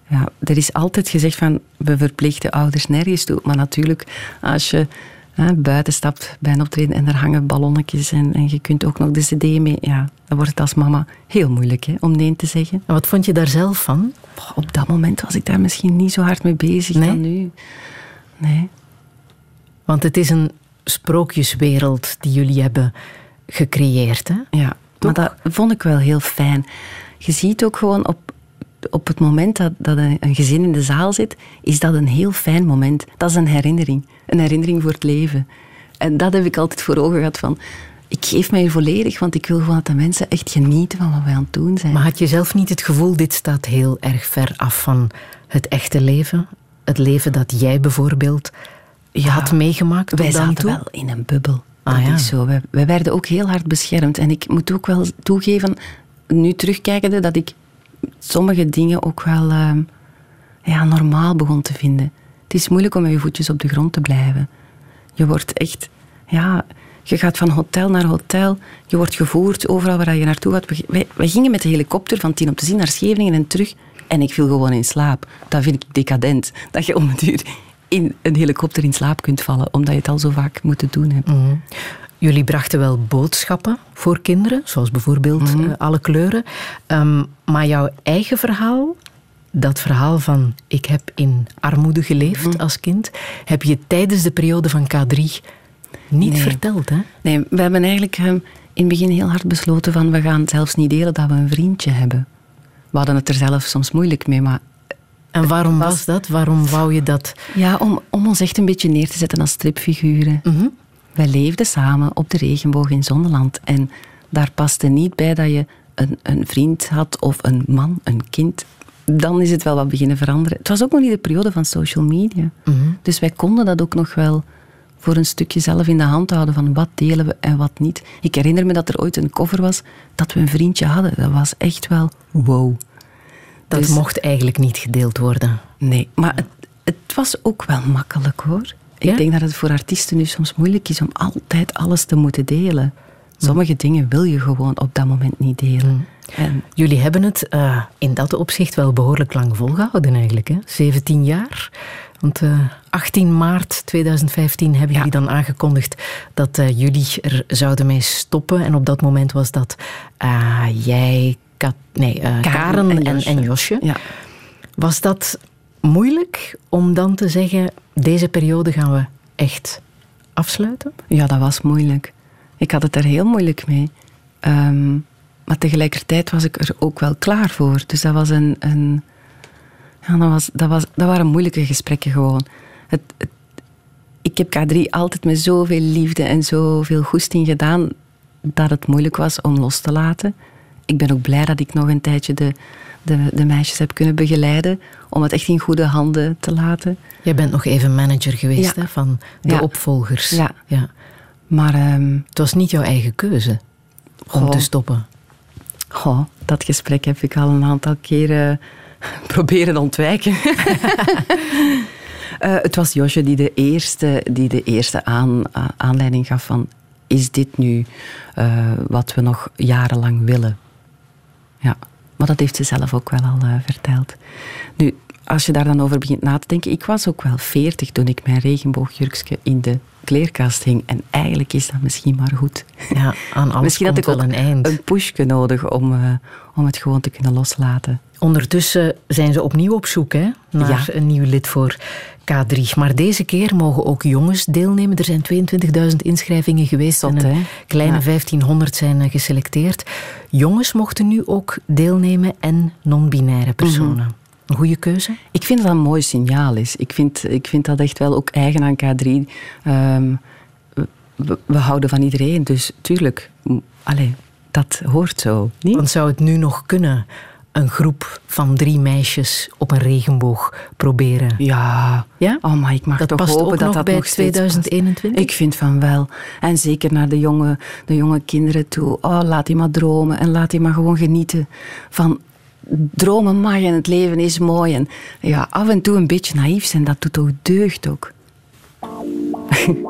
Ja, er is altijd gezegd van, we verplichten ouders nergens toe. Maar natuurlijk, als je hè, buiten stapt bij een optreden en er hangen ballonnetjes en, en je kunt ook nog de cd mee, ja, dan wordt het als mama heel moeilijk hè, om nee te zeggen. En wat vond je daar zelf van? Op dat moment was ik daar misschien niet zo hard mee bezig Nee? dan nu. Nee. Want het is een sprookjeswereld die jullie hebben gecreëerd. Hè? Ja, maar dat vond ik wel heel fijn. Je ziet ook gewoon op, op het moment dat, dat een, een gezin in de zaal zit, is dat een heel fijn moment. Dat is een herinnering. Een herinnering voor het leven. En dat heb ik altijd voor ogen gehad van... Ik geef mij volledig, want ik wil gewoon dat de mensen echt genieten van wat wij aan het doen zijn. Maar had je zelf niet het gevoel, dit staat heel erg ver af van het echte leven? Het leven dat jij bijvoorbeeld Ja, had meegemaakt wij zaten toe? wel in een bubbel. Dat Ah, ja. is zo. Wij, wij werden ook heel hard beschermd. En ik moet ook wel toegeven, nu terugkijkende, dat ik sommige dingen ook wel ehm, ja, normaal begon te vinden. Het is moeilijk om met je voetjes op de grond te blijven. Je wordt echt... Ja, je gaat van hotel naar hotel. Je wordt gevoerd overal waar je naartoe gaat. We- gingen met de helikopter van tien op te zien naar Scheveningen en terug. En ik viel gewoon in slaap. Dat vind ik decadent. Dat je om het uur in een helikopter in slaap kunt vallen, omdat je het al zo vaak moeten doen hebt. Jullie brachten wel boodschappen voor kinderen, zoals bijvoorbeeld Mhm. eh, alle kleuren. Ehm, maar jouw eigen verhaal, dat verhaal van ik heb in armoede geleefd Mhm. als kind, heb je tijdens de periode van K3 niet Nee. verteld. Hè? Nee, we hebben eigenlijk ehm, in het begin heel hard besloten van we gaan zelfs niet delen dat we een vriendje hebben. We hadden het er zelf soms moeilijk mee, maar En waarom was dat? Waarom wou je dat? ja, om, om ons echt een beetje neer te zetten als stripfiguren. Mhm. Wij leefden samen op de regenboog in Zonneland. En daar paste niet bij dat je een, een vriend had of een man, een kind. Dan is het wel wat beginnen veranderen. Het was ook nog niet de periode van social media. Dus wij konden dat ook nog wel voor een stukje zelf in de hand houden van wat delen we en wat niet. Ik herinner me dat er ooit een cover was dat we een vriendje hadden. Dat was echt wel wow. Dat Dus- mocht eigenlijk niet gedeeld worden. Nee, maar het, het was ook wel makkelijk hoor. Ik Ja? denk dat het voor artiesten nu soms moeilijk is om altijd alles te moeten delen. Sommige dingen wil je gewoon op dat moment niet delen. En Jullie hebben het eh, in dat opzicht wel behoorlijk lang volgehouden eigenlijk. Hè? 17 jaar Want eh, 18 maart 2015 hebben jullie dan aangekondigd dat eh, jullie er zouden mee stoppen. En op dat moment was dat jij, Kat, nee, Karen, en, en, Josje. Josje. Ja. Was dat moeilijk om dan te zeggen, deze periode gaan we echt afsluiten? Ja, dat was moeilijk. Ik had het er heel moeilijk mee. Ehm, maar tegelijkertijd was ik er ook wel klaar voor. Dus dat was een. een ja, dat, was, dat, was, dat waren moeilijke gesprekken gewoon. Het, ik heb K3 altijd met zoveel liefde en zoveel goesting gedaan dat het moeilijk was om los te laten. Ik ben ook blij dat ik nog een tijdje de, de, de meisjes heb kunnen begeleiden om het echt in goede handen te laten. Jij bent nog even manager geweest Ja. hè, van de Ja. opvolgers. Ja. Ja. Maar ehm, Het was niet jouw eigen keuze om Goh. te stoppen. Goh, dat gesprek heb ik al een aantal keren proberen ontwijken. Eh, het was Josje die de eerste, die de eerste aan, aanleiding gaf van... Is dit nu eh, wat we nog jarenlang willen? Ja, maar dat heeft ze zelf ook wel al eh, verteld. Nu, als je daar dan over begint na te denken... Ik was ook wel veertig toen ik mijn regenboogjurkje in de kleerkast hing. En eigenlijk is dat misschien maar goed. Ja, aan alles Misschien had ik wel een eind. een pushje nodig om, eh, om het gewoon te kunnen loslaten. Ondertussen zijn ze opnieuw op zoek hè, naar Ja. een nieuw lid voor K3. Maar deze keer mogen ook jongens deelnemen. Er zijn 22.000 inschrijvingen geweest Zot, en een hè? kleine Ja. 1500 zijn eh, geselecteerd. Jongens mochten nu ook deelnemen en non-binaire personen. Mhm. Een goede keuze? Ik vind dat een mooi signaal is. Ik vind, ik vind dat echt wel ook eigen aan K3. Ehm, we, we houden van iedereen, dus tuurlijk, allee, dat hoort zo. Niet? Want zou het nu nog kunnen, een groep van drie meisjes op een regenboog proberen? Ja. Ja? Oh, maar ik mag Dat toch past hopen ook dat nog dat bij nog steeds past. 2021? Ik vind van wel. En zeker naar de jonge, de jonge kinderen toe. Oh, laat die maar dromen en laat die maar gewoon genieten van dromen mag en het leven is mooi. En ja, af en toe een beetje naïef zijn, dat doet toch deugd ook.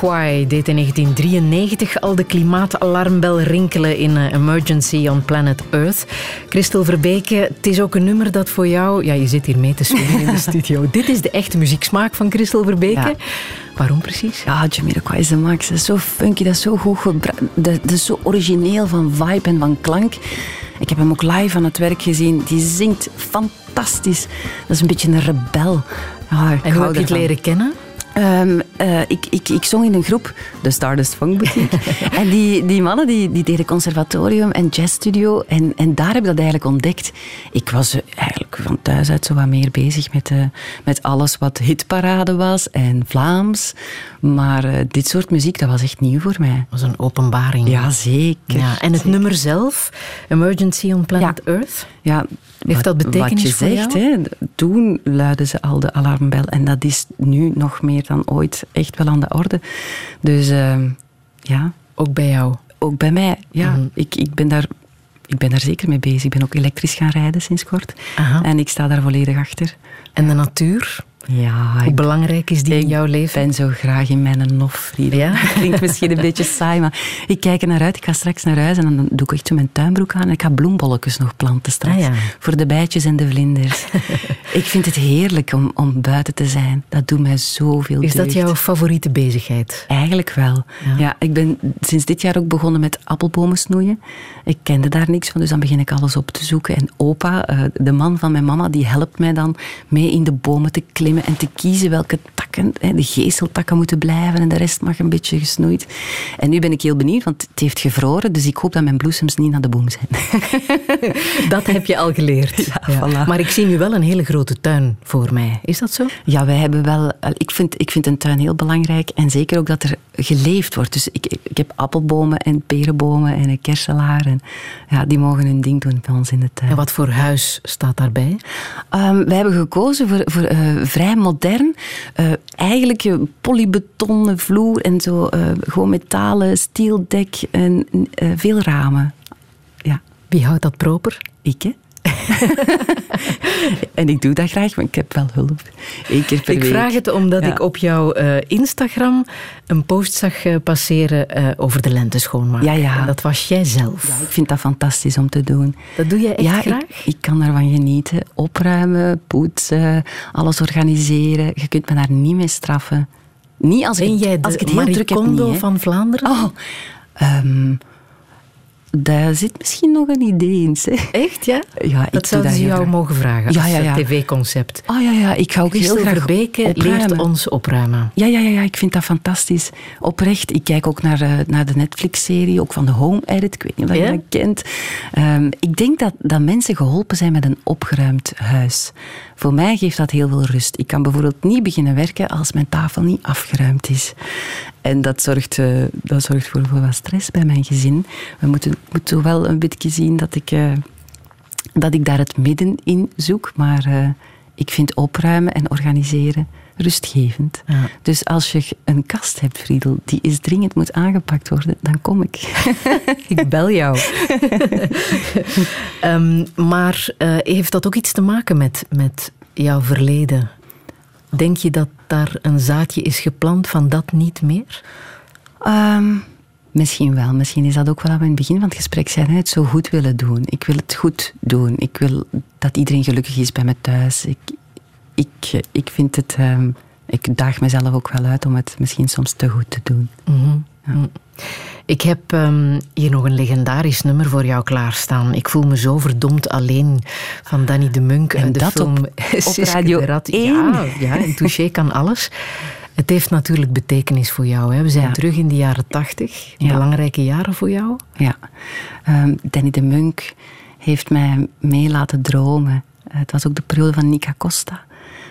Deed in 1993 al de klimaatalarmbel rinkelen in eh, Emergency on Planet Earth. Christel Verbeke, het is ook een nummer dat voor jou... Ja, je zit hier mee te swingen in de studio. Dit is de echte muzieksmaak van Christel Verbeke. Ja. Waarom precies? Ja, Jamiroquai is de max. Dat is zo funky, dat is zo goed gebruikt. Dat is zo origineel van vibe en van klank. Ik heb hem ook live aan het werk gezien. Die zingt fantastisch. Dat is een beetje een rebel. Ja, ik En hoe heb je het leren kennen? Ehm, eh, ik, ik, ik zong in een groep, de Stardust Funk Boutique. en die, die mannen die, die deden conservatorium en jazzstudio. En, en daar heb ik dat eigenlijk ontdekt. Ik was eigenlijk van thuis uit zo wat meer bezig met, eh, met alles wat hitparade was en Vlaams. Maar eh, dit soort muziek, dat was echt nieuw voor mij. Dat was een openbaring. Ja, zeker. Ja, en het nummer zelf, Emergency on Planet Ja. Earth. Ja, Heeft dat betekenis wat je voor zegt, jou? Hè, toen luidden ze al de alarmbel. En dat is nu nog meer dan ooit echt wel aan de orde. Dus ehm, ja, Ook bij jou. ook bij mij. Ja, Mhm. ik, ik, ben daar, ik ben daar zeker mee bezig. Ik ben ook elektrisch gaan rijden sinds kort. Aha. En ik sta daar volledig achter. En de natuur, Ja, hoe ik belangrijk is die in ik jouw leven? ben zo graag in mijn nof. Ja? Klinkt misschien een beetje saai, maar ik kijk er naar uit. Ik ga straks naar huis en dan doe ik echt zo mijn tuinbroek aan en ik ga bloembolletjes nog planten straks. Ah, ja. Voor de bijtjes en de vlinders. ik vind het heerlijk om, om buiten te zijn. Dat doet mij zoveel Is dat jouw favoriete bezigheid? Eigenlijk wel. Ja. Ja. ik ben sinds dit jaar ook begonnen met appelbomen snoeien. Ik kende daar niks van, dus dan begin ik alles op te zoeken. En opa, eh, de man van mijn mama, die helpt mij dan mee in de bomen te klimmen en te kiezen welke takken, de geesteltakken moeten blijven en de rest mag een beetje gesnoeid. En nu ben ik heel benieuwd, want het heeft gevroren, dus ik hoop dat mijn bloesems niet naar de boom zijn. Dat heb je al geleerd. Ja, voilà. Maar ik zie nu wel een hele grote tuin voor mij. Is dat zo? Ja, wij hebben wel. eh, Ik vind, ik vind een tuin heel belangrijk. En zeker ook dat er geleefd wordt. Dus ik, ik, heb appelbomen en perenbomen en een kerselaar. En ja, die mogen hun ding doen bij ons in de tuin. En wat voor huis staat daarbij? Ehm, wij hebben gekozen voor, voor eh, vrij modern. eh, eigenlijk een polybetonnen vloer en zo. eh, gewoon metalen, stieldek en eh, veel ramen. Ja, Wie houdt dat proper? ik hè. en ik doe dat graag, maar ik heb wel hulp. Eén keer per Ik week. vraag het omdat Ja. ik op jouw eh, Instagram een post zag eh, passeren eh, over de lente schoonmaken. Ja, ja. En dat was jij zelf. Ja, ik vind dat fantastisch om te doen. Dat doe jij echt ja, graag? Ik, ik kan daarvan genieten. Opruimen, poetsen, alles organiseren. Je kunt me daar niet mee straffen. Niet als Ben ik, jij het- als ik de het heel druk heb. Niet, van Vlaanderen? Oh, ehm, daar zit misschien nog een idee in. Echt, ja? Ja, ik dat zouden ze jou graag. mogen vragen Ja, als ja, ja. tv-concept. Oh ja, ja, ik ga ook heel graag Verbeke opruimen. leert ons opruimen. Ja, ja, ja, ja, ik vind dat fantastisch. Oprecht. Ik kijk ook naar, eh, naar de Netflix-serie, ook van de Home Edit. Ik weet niet of je dat kent. Ehm, ik denk dat, dat mensen geholpen zijn met een opgeruimd huis. Voor mij geeft dat heel veel rust. Ik kan bijvoorbeeld niet beginnen werken als mijn tafel niet afgeruimd is. En dat zorgt, eh, dat zorgt voor, wat stress bij mijn gezin. We moeten, moeten wel een beetje zien dat ik, eh, dat ik daar het midden in zoek. Maar eh, ik vind opruimen en organiseren rustgevend. Ja. Dus als je een kast hebt, Friedel, die is dringend moet aangepakt worden, dan kom ik. Ik bel jou. Ehm, maar eh, heeft dat ook iets te maken met, met jouw verleden? Denk je dat daar een zaadje is geplant van dat niet meer? Ehm, misschien wel. Misschien is dat ook wel aan het begin van het gesprek zijn. hè, Het zo goed willen doen. Ik wil het goed doen. Ik wil dat iedereen gelukkig is bij me thuis. Ik, ik, ik vind het... ehm, ik daag mezelf ook wel uit om het misschien soms te goed te doen. Mhm. Ik heb ehm, hier nog een legendarisch nummer voor jou klaarstaan. Ik voel me zo verdomd alleen van Danny de Munk. En de dat film op- Radio de Rat. 1. Ja, ja, in Touché kan alles. Het heeft natuurlijk betekenis voor jou. Hè. We zijn Ja. terug in de jaren tachtig. Ja. Belangrijke jaren voor jou. Ja. Ehm, Danny de Munk heeft mij mee laten dromen. Het was ook de periode van Nika Costa.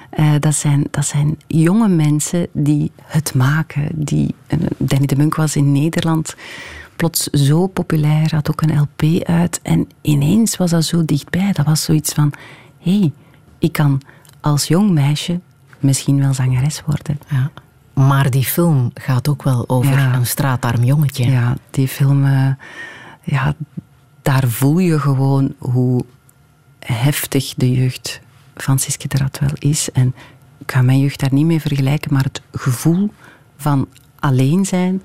Eh, dat, zijn, dat zijn jonge mensen die het maken. Die, eh, Danny de Munk was in Nederland plots zo populair, had ook een LP uit. En ineens was dat zo dichtbij. Dat was zoiets van... Hé, hey, ik kan als jong meisje misschien wel zangeres worden. Ja. Maar die film gaat ook wel over Ja. een straatarm jongetje. Ja, die film, eh, ja, daar voel je gewoon hoe heftig de jeugd van Siske de wel is. En ik ga mijn jeugd daar niet mee vergelijken, maar het gevoel van alleen zijn,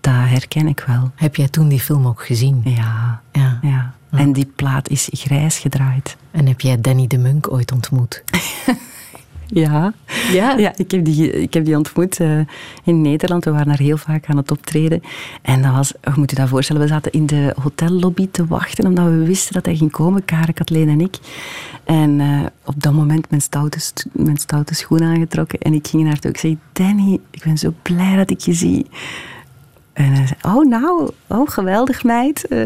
dat herken ik wel. Heb jij toen die film ook gezien? Ja, Ja. ja. En die plaat is grijs gedraaid. En heb jij Danny de Munk ooit ontmoet? Ja, Ja? ja ik, heb die, ik heb die ontmoet eh, in Nederland. We waren daar heel vaak aan het optreden. En dat was, je moet je dat voorstellen, we zaten in de hotellobby te wachten, omdat we wisten dat hij ging komen, Karen, Kathleen en ik. En eh, op dat moment mijn stoute, st- mijn stoute schoen aangetrokken. En ik ging naar toe. Ik zei, Danny, ik ben zo blij dat ik je zie. En hij zei, oh nou, oh geweldig meid. Eh,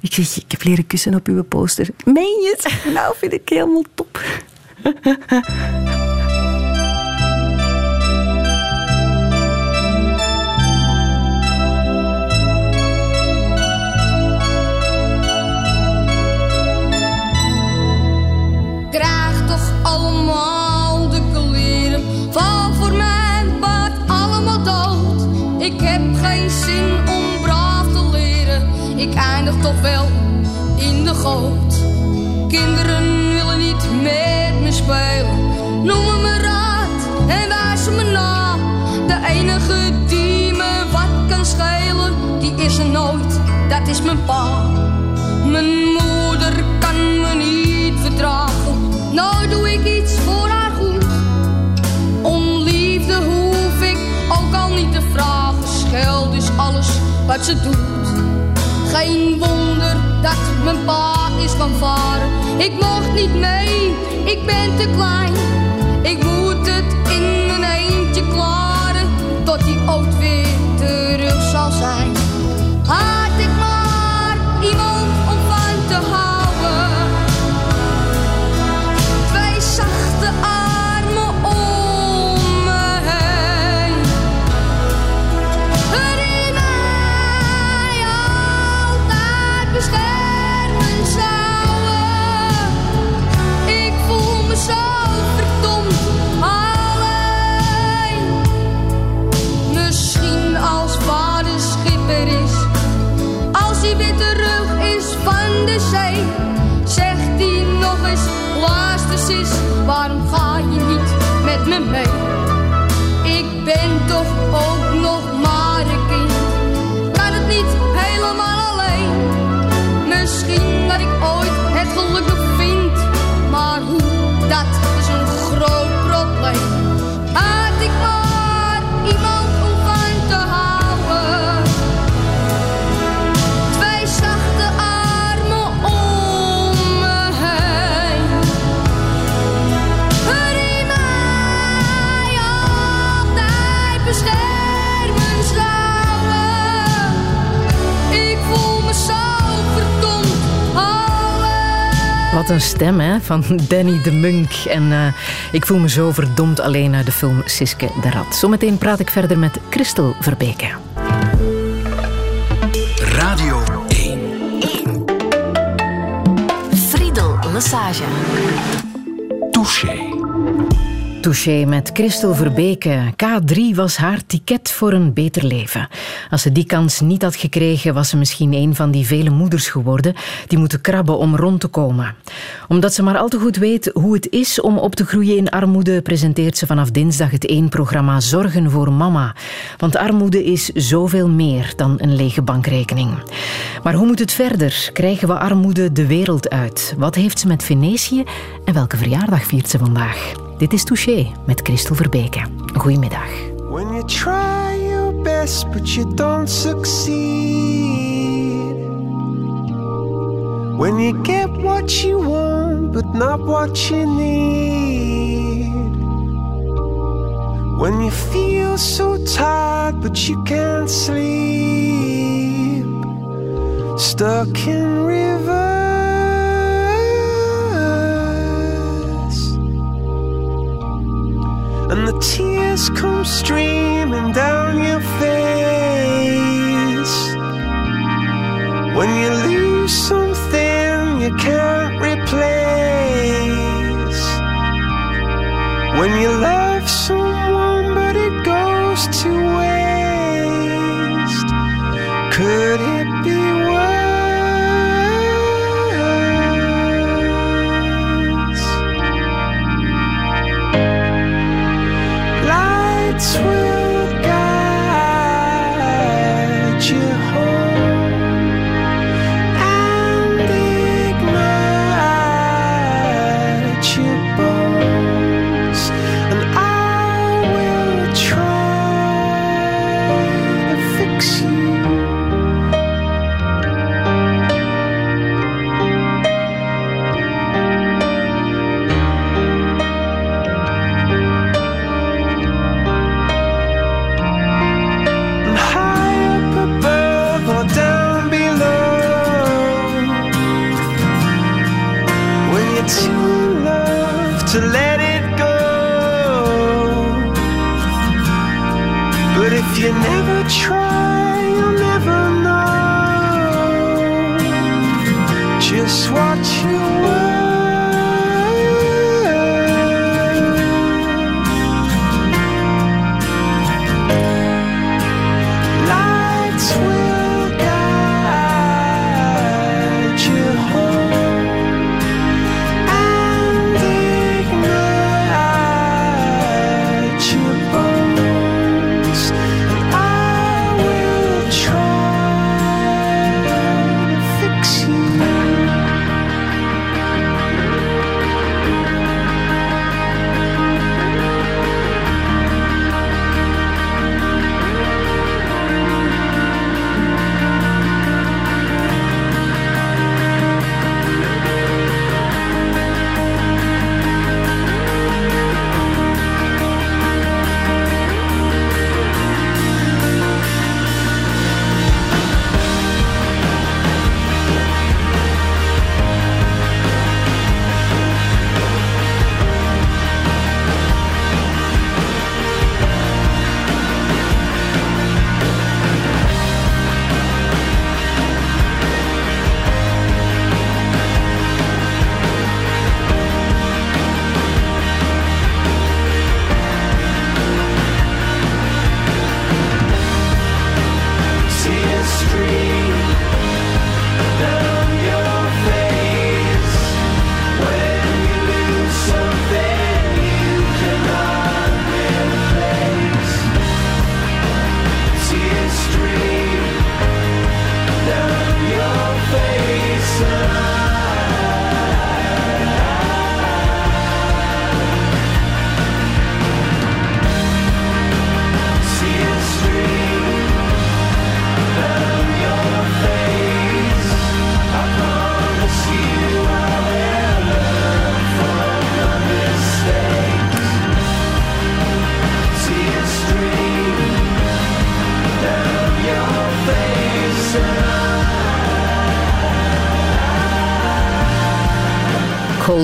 ik zeg, ik heb leren kussen op uw poster. Meen je het? Nou, vind ik helemaal top. Ik heb geen zin om braaf te leren. Ik eindig toch wel in de goot. Kinderen willen niet met me spelen. Noemen me raad en wijzen me na. De enige die me wat kan schelen, die is er nooit. Dat is mijn pa. Mijn Scheld is alles wat ze doet. Geen wonder dat mijn pa is gaan varen. Ik mocht niet mee, ik ben te klein. Ik moet het in mijn eentje klaren. Tot die ooit weer terug zal zijn. Sis, waarom ga je niet met me mee? Ik ben toch ook Wat een stem, hè, van Danny de Munk. En eh, ik voel me zo verdomd alleen uit de film Siske de Rat. Zometeen praat ik verder met Christel Verbeke. Radio 1. Friedel Lassage. Touché. Touché met Christel Verbeke. K3 was haar ticket voor een beter leven. Als ze die kans niet had gekregen, was ze misschien een van die vele moeders geworden die moeten krabben om rond te komen. Omdat ze maar al te goed weet hoe het is om op te groeien in armoede, presenteert ze vanaf dinsdag het één programma Zorgen voor Mama. Want armoede is zoveel meer dan een lege bankrekening. Maar hoe moet het verder? Krijgen we armoede de wereld uit? Wat heeft ze met Venetië en welke verjaardag viert ze vandaag? Dit is Touché met Christel Verbeke. Goedemiddag. When you try your best but you don't succeed. When you get what you want but not what you need. When you feel so tired but you can't sleep. Stuck in rivers. And the tears come streaming down your face. When you lose something you can't replace. When you love someone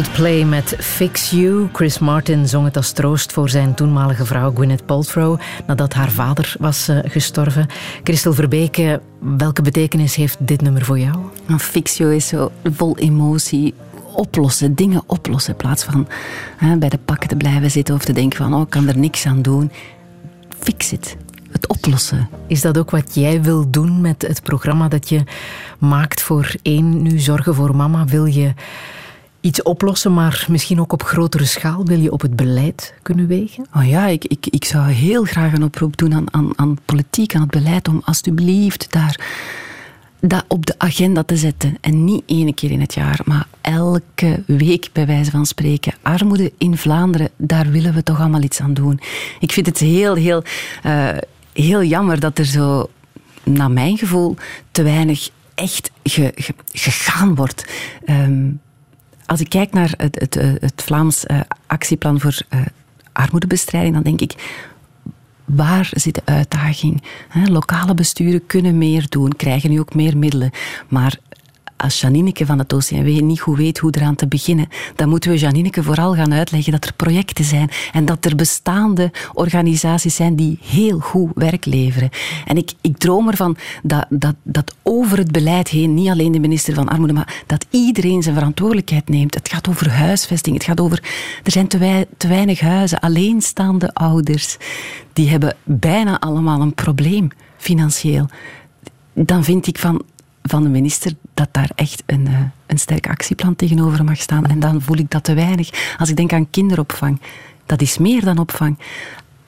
Coldplay met Fix You. Chris Martin zong het als troost voor zijn toenmalige vrouw Gwyneth Paltrow nadat haar vader was eh, gestorven. Christel Verbeke, welke betekenis heeft dit nummer voor jou? Een Fixio is zo vol emotie. Oplossen, dingen oplossen. In plaats van hè, bij de pakken te blijven zitten of te denken van, oh, ik kan er niks aan doen. Fix it. Het oplossen. Is dat ook wat jij wil doen met het programma dat je maakt voor één nu Zorgen voor Mama? Wil je iets oplossen, maar misschien ook op grotere schaal? Wil je op het beleid kunnen wegen? Oh ja, ik, ik, ik zou heel graag een oproep doen aan, aan, aan politiek, aan het beleid, om alsjeblieft daar dat op de agenda te zetten. En niet één keer in het jaar, maar elke week bij wijze van spreken. Armoede in Vlaanderen, daar willen we toch allemaal iets aan doen. Ik vind het heel, heel, eh, heel jammer dat er zo, naar mijn gevoel, te weinig echt ge- ge- gegaan wordt. Ehm, als ik kijk naar het, het, eh, het Vlaams eh, actieplan voor eh, armoedebestrijding, dan denk ik, waar zit de uitdaging? Lokale besturen kunnen meer doen, krijgen nu ook meer middelen. Maar als Janineke van het OCMW niet goed weet hoe eraan te beginnen, dan moeten we Janineke vooral gaan uitleggen dat er projecten zijn en dat er bestaande organisaties zijn die heel goed werk leveren. En ik, ik droom ervan dat, dat, dat over het beleid heen, niet alleen de minister van Armoede, maar dat iedereen zijn verantwoordelijkheid neemt. Het gaat over huisvesting, het gaat over... Er zijn te, te weinig huizen, alleenstaande ouders. Die hebben bijna allemaal een probleem, financieel. Dan vind ik van, van de minister dat daar echt een, eh, een sterk actieplan tegenover mag staan. En dan voel ik dat te weinig. Als ik denk aan kinderopvang, dat is meer dan opvang.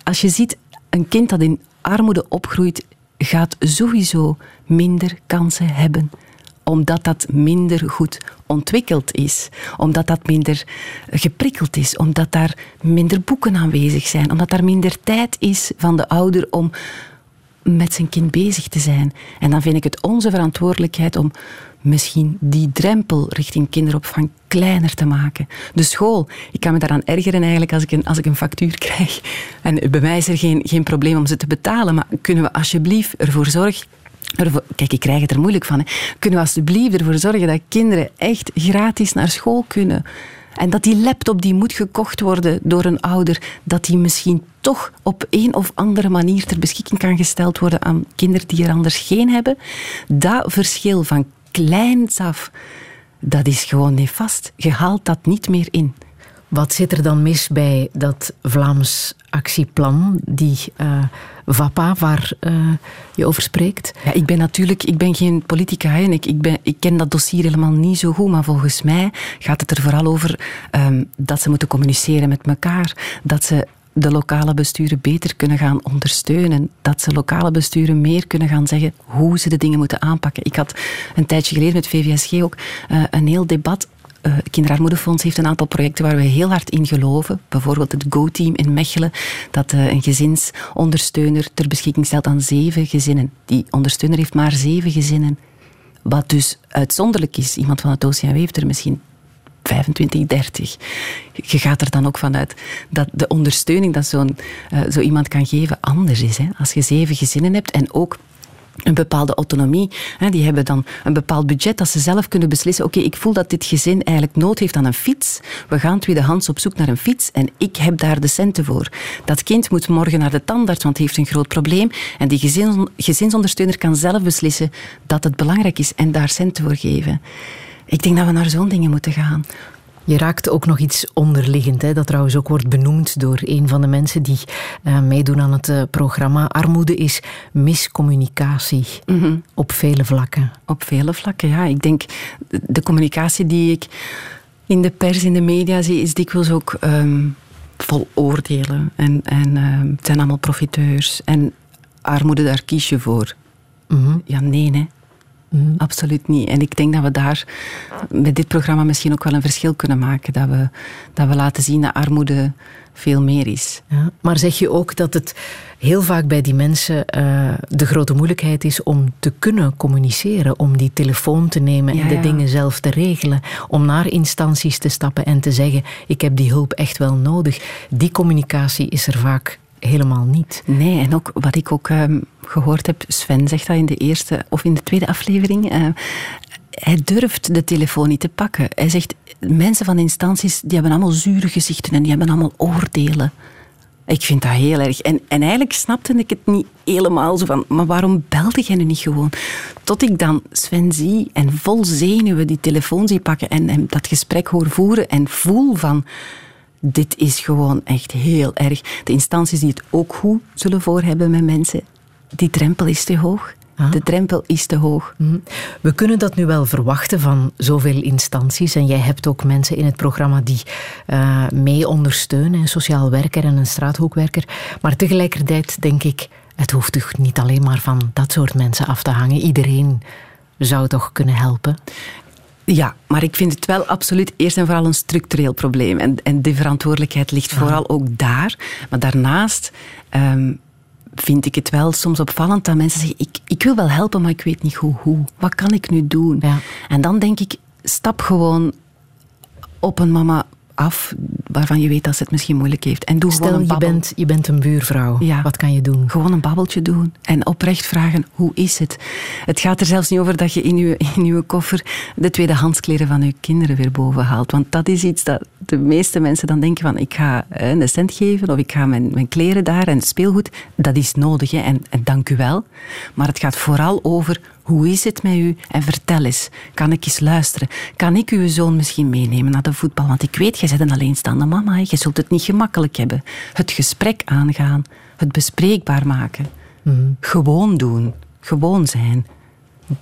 Als je ziet, een kind dat in armoede opgroeit, gaat sowieso minder kansen hebben omdat dat minder goed ontwikkeld is, omdat dat minder geprikkeld is, omdat daar minder boeken aanwezig zijn, omdat daar minder tijd is van de ouder om met zijn kind bezig te zijn. En dan vind ik het onze verantwoordelijkheid om misschien die drempel richting kinderopvang kleiner te maken. De school, ik kan me daaraan ergeren eigenlijk als ik een, als ik een factuur krijg. En bij mij is er geen, geen probleem om ze te betalen, maar kunnen we alsjeblieft ervoor zorgen Kijk, ik krijg het er moeilijk van. Hè. Kunnen we alsjeblieft ervoor zorgen dat kinderen echt gratis naar school kunnen? En dat die laptop die moet gekocht worden door een ouder, dat die misschien toch op een of andere manier ter beschikking kan gesteld worden aan kinderen die er anders geen hebben. Dat verschil van kleins af, dat is gewoon nefast. Je haalt dat niet meer in. Wat zit er dan mis bij dat Vlaams actieplan, die eh, VAPA, waar eh, je over spreekt? Ja, ik ben natuurlijk ik ben geen politica en ik, ik, ben, ik ken dat dossier helemaal niet zo goed, maar volgens mij gaat het er vooral over ehm, dat ze moeten communiceren met elkaar, dat ze de lokale besturen beter kunnen gaan ondersteunen, dat ze lokale besturen meer kunnen gaan zeggen hoe ze de dingen moeten aanpakken. Ik had een tijdje geleden met VVSG ook eh, een heel debat eh, het Kinderarmoedefonds heeft een aantal projecten waar we heel hard in geloven. Bijvoorbeeld het Go-team in Mechelen, dat eh, een gezinsondersteuner ter beschikking stelt aan zeven gezinnen. Die ondersteuner heeft maar zeven gezinnen. Wat dus uitzonderlijk is. Iemand van het OCMW heeft er misschien 25, 30. Je gaat er dan ook vanuit dat de ondersteuning dat zo'n, eh, zo iemand kan geven anders is. Hè? Als je zeven gezinnen hebt en ook een bepaalde autonomie. Die hebben dan een bepaald budget dat ze zelf kunnen beslissen. Oké, ik voel dat dit gezin eigenlijk nood heeft aan een fiets. We gaan tweedehands op zoek naar een fiets en ik heb daar de centen voor. Dat kind moet morgen naar de tandarts, want het heeft een groot probleem. En die gezin, gezinsondersteuner kan zelf beslissen dat het belangrijk is en daar centen voor geven. Ik denk dat we naar zo'n dingen moeten gaan. Je raakt ook nog iets onderliggend, hè, dat trouwens ook wordt benoemd door een van de mensen die eh, meedoen aan het eh, programma. Armoede is miscommunicatie op vele vlakken. Op vele vlakken, ja. Ik denk, de communicatie die ik in de pers, in de media zie, is dikwijls ook ehm, vol oordelen. En, en ehm, het zijn allemaal profiteurs. En armoede, daar kies je voor. Ja, nee, hè. Absoluut niet. En ik denk dat we daar met dit programma misschien ook wel een verschil kunnen maken. Dat we, dat we laten zien dat armoede veel meer is. Ja, maar zeg je ook dat het heel vaak bij die mensen eh, de grote moeilijkheid is om te kunnen communiceren, om die telefoon te nemen en de ja. dingen zelf te regelen, om naar instanties te stappen en te zeggen: ik heb die hulp echt wel nodig. Die communicatie is er vaak helemaal niet. Nee, en ook wat ik ook ehm, gehoord heb, Sven zegt dat in de eerste of in de tweede aflevering. eh, hij durft de telefoon niet te pakken. Hij zegt, mensen van instanties die hebben allemaal zure gezichten en die hebben allemaal oordelen. Ik vind dat heel erg. En, en eigenlijk snapte ik het niet helemaal zo van, maar waarom belde jij nu niet gewoon? Tot ik dan Sven zie en vol zenuwen die telefoon zie pakken en, en dat gesprek hoor voeren en voel van, dit is gewoon echt heel erg. De instanties die het ook goed zullen voor hebben met mensen, die drempel is te hoog. De drempel is te hoog. Mhm. We kunnen dat nu wel verwachten van zoveel instanties. En jij hebt ook mensen in het programma die eh, mee ondersteunen. Een sociaal werker en een straathoekwerker. Maar tegelijkertijd denk ik, het hoeft toch niet alleen maar van dat soort mensen af te hangen. Iedereen zou toch kunnen helpen. Ja, maar ik vind het wel absoluut eerst en vooral een structureel probleem. En, en de verantwoordelijkheid ligt vooral ook daar. Maar daarnaast ehm, vind ik het wel soms opvallend dat mensen zeggen: ik, ik wil wel helpen, maar ik weet niet hoe. hoe. Wat kan ik nu doen? Ja. En dan denk ik: stap gewoon op een mama af waarvan je weet dat ze het misschien moeilijk heeft. En doe gewoon Stel, een je babbel. bent, je bent een buurvrouw. Ja. Wat kan je doen? Gewoon een babbeltje doen en oprecht vragen, hoe is het? Het gaat er zelfs niet over dat je in je, in koffer de tweedehandskleren van je kinderen weer boven haalt. Want dat is iets dat de meeste mensen dan denken van, ik ga eh, een cent geven of ik ga mijn, mijn kleren daar en speelgoed. Dat is nodig hè, en, en dank u wel. Maar het gaat vooral over, hoe is het met u? En vertel eens, kan ik eens luisteren? Kan ik uw zoon misschien meenemen naar de voetbal? Want ik weet, jij bent een alleenstaande mama, je zult het niet gemakkelijk hebben. Het gesprek aangaan, het bespreekbaar maken. Gewoon doen, gewoon zijn.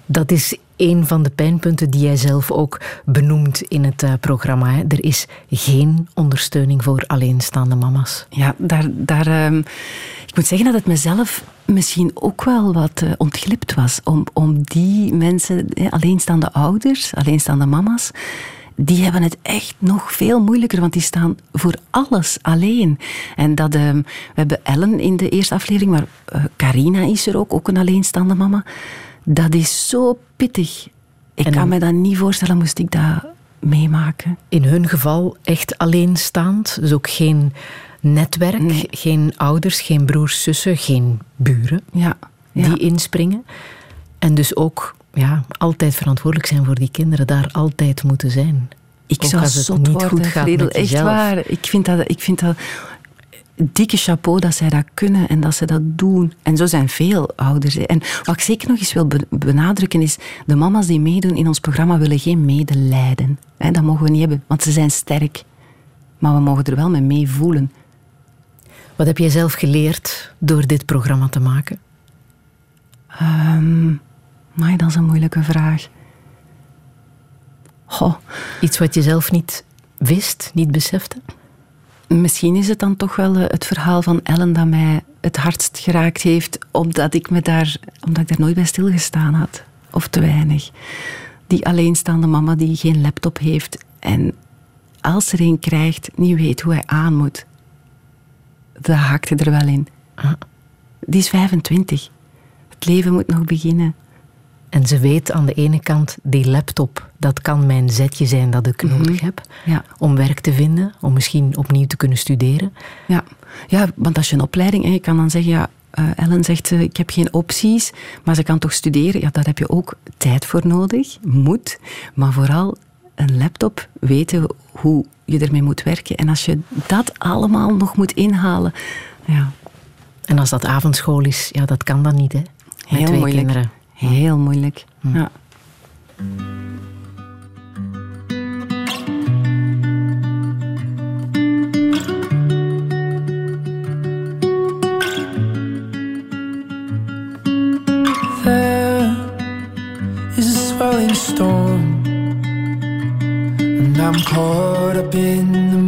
Dat is een van de pijnpunten die jij zelf ook benoemt in het eh, programma. Hè. Er is geen ondersteuning voor alleenstaande mama's. Ja, daar, daar, ehm, ik moet zeggen dat het mezelf misschien ook wel wat eh, ontglipt was. Om, om die mensen, alleenstaande ouders, alleenstaande mama's, die hebben het echt nog veel moeilijker, want die staan voor alles alleen. En dat, ehm, we hebben Ellen in de eerste aflevering, maar eh, Carina is er ook, ook een alleenstaande mama. Dat is zo pittig. Ik En kan me dat niet voorstellen, moest ik dat meemaken. In hun geval echt alleenstaand. Dus ook geen netwerk, Nee. geen ouders, geen broers, zussen, geen buren Ja, ja. die inspringen. En dus ook ja, altijd verantwoordelijk zijn voor die kinderen, daar altijd moeten zijn. Ik Ook zou als het zot niet worden, goed gaat Friedel. met Echt jezelf. waar. Ik vind, dat, ik vind dat dikke chapeau dat zij dat kunnen en dat ze dat doen. En zo zijn veel ouders. En wat ik zeker nog eens wil be- benadrukken is, de mama's die meedoen in ons programma willen geen medelijden. Dat mogen we niet hebben, want ze zijn sterk. Maar we mogen er wel mee meevoelen. Wat heb jij zelf geleerd door dit programma te maken? Ehm maar dat is een moeilijke vraag. Goh, Iets wat je zelf niet wist, niet besefte? Misschien is het dan toch wel eh, het verhaal van Ellen dat mij het hardst geraakt heeft, omdat ik, me daar, omdat ik daar nooit bij stilgestaan had. Of te weinig. Die alleenstaande mama die geen laptop heeft en als er een krijgt, niet weet hoe hij aan moet. Dat haakte er wel in. Die is 25. Het leven moet nog beginnen. En ze weet aan de ene kant, die laptop, dat kan mijn zetje zijn dat ik nodig heb. Ja. Om werk te vinden, om misschien opnieuw te kunnen studeren. Ja. ja, want als je een opleiding... En je kan dan zeggen, ja, eh, Ellen zegt, eh, ik heb geen opties, maar ze kan toch studeren. Ja, daar heb je ook tijd voor nodig, moet. Maar vooral een laptop, weten hoe je ermee moet werken. En als je dat allemaal nog moet inhalen... Ja, En als dat avondschool is, ja, dat kan dan niet, hè? Met heel twee moeilijk. kinderen. Heel moeilijk. Ja. There is a swelling storm, and I'm caught up in the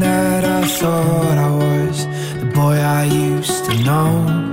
that I thought I was, the boy I used to know.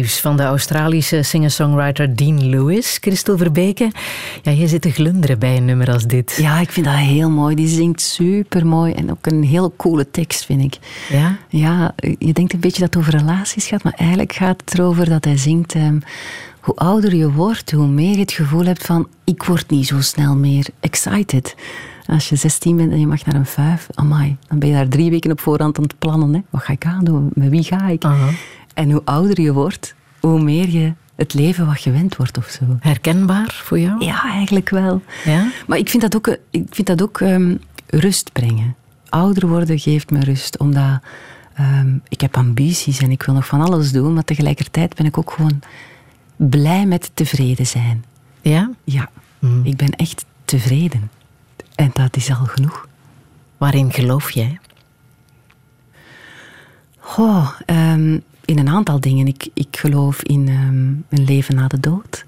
Waves van de Australische singer-songwriter Dean Lewis. Christel Verbeke, ja, je zit te glunderen bij een nummer als dit. Ja, ik vind dat heel mooi. Die zingt super mooi en ook een heel coole tekst, vind ik. Ja? Ja, je denkt een beetje dat het over relaties gaat, maar eigenlijk gaat het erover dat hij zingt. ehm, hoe ouder je wordt, hoe meer je het gevoel hebt van ik word niet zo snel meer excited. Als je 16 bent en je mag naar een vijf, amai, dan ben je daar drie weken op voorhand aan het plannen. Hè. Wat ga ik aandoen? Met wie ga ik? En hoe ouder je wordt, hoe meer je het leven wat gewend wordt of zo. Herkenbaar voor jou? Ja, eigenlijk wel. Ja? Maar ik vind dat ook, ik vind dat ook ehm, rust brengen. Ouder worden geeft me rust, omdat ehm, ik heb ambities en ik wil nog van alles doen, maar tegelijkertijd ben ik ook gewoon blij met tevreden zijn. Ja? Ja, ik ben echt tevreden. En dat is al genoeg. Waarin geloof jij? Ehm, in een aantal dingen. Ik, ik geloof in ehm, een leven na de dood.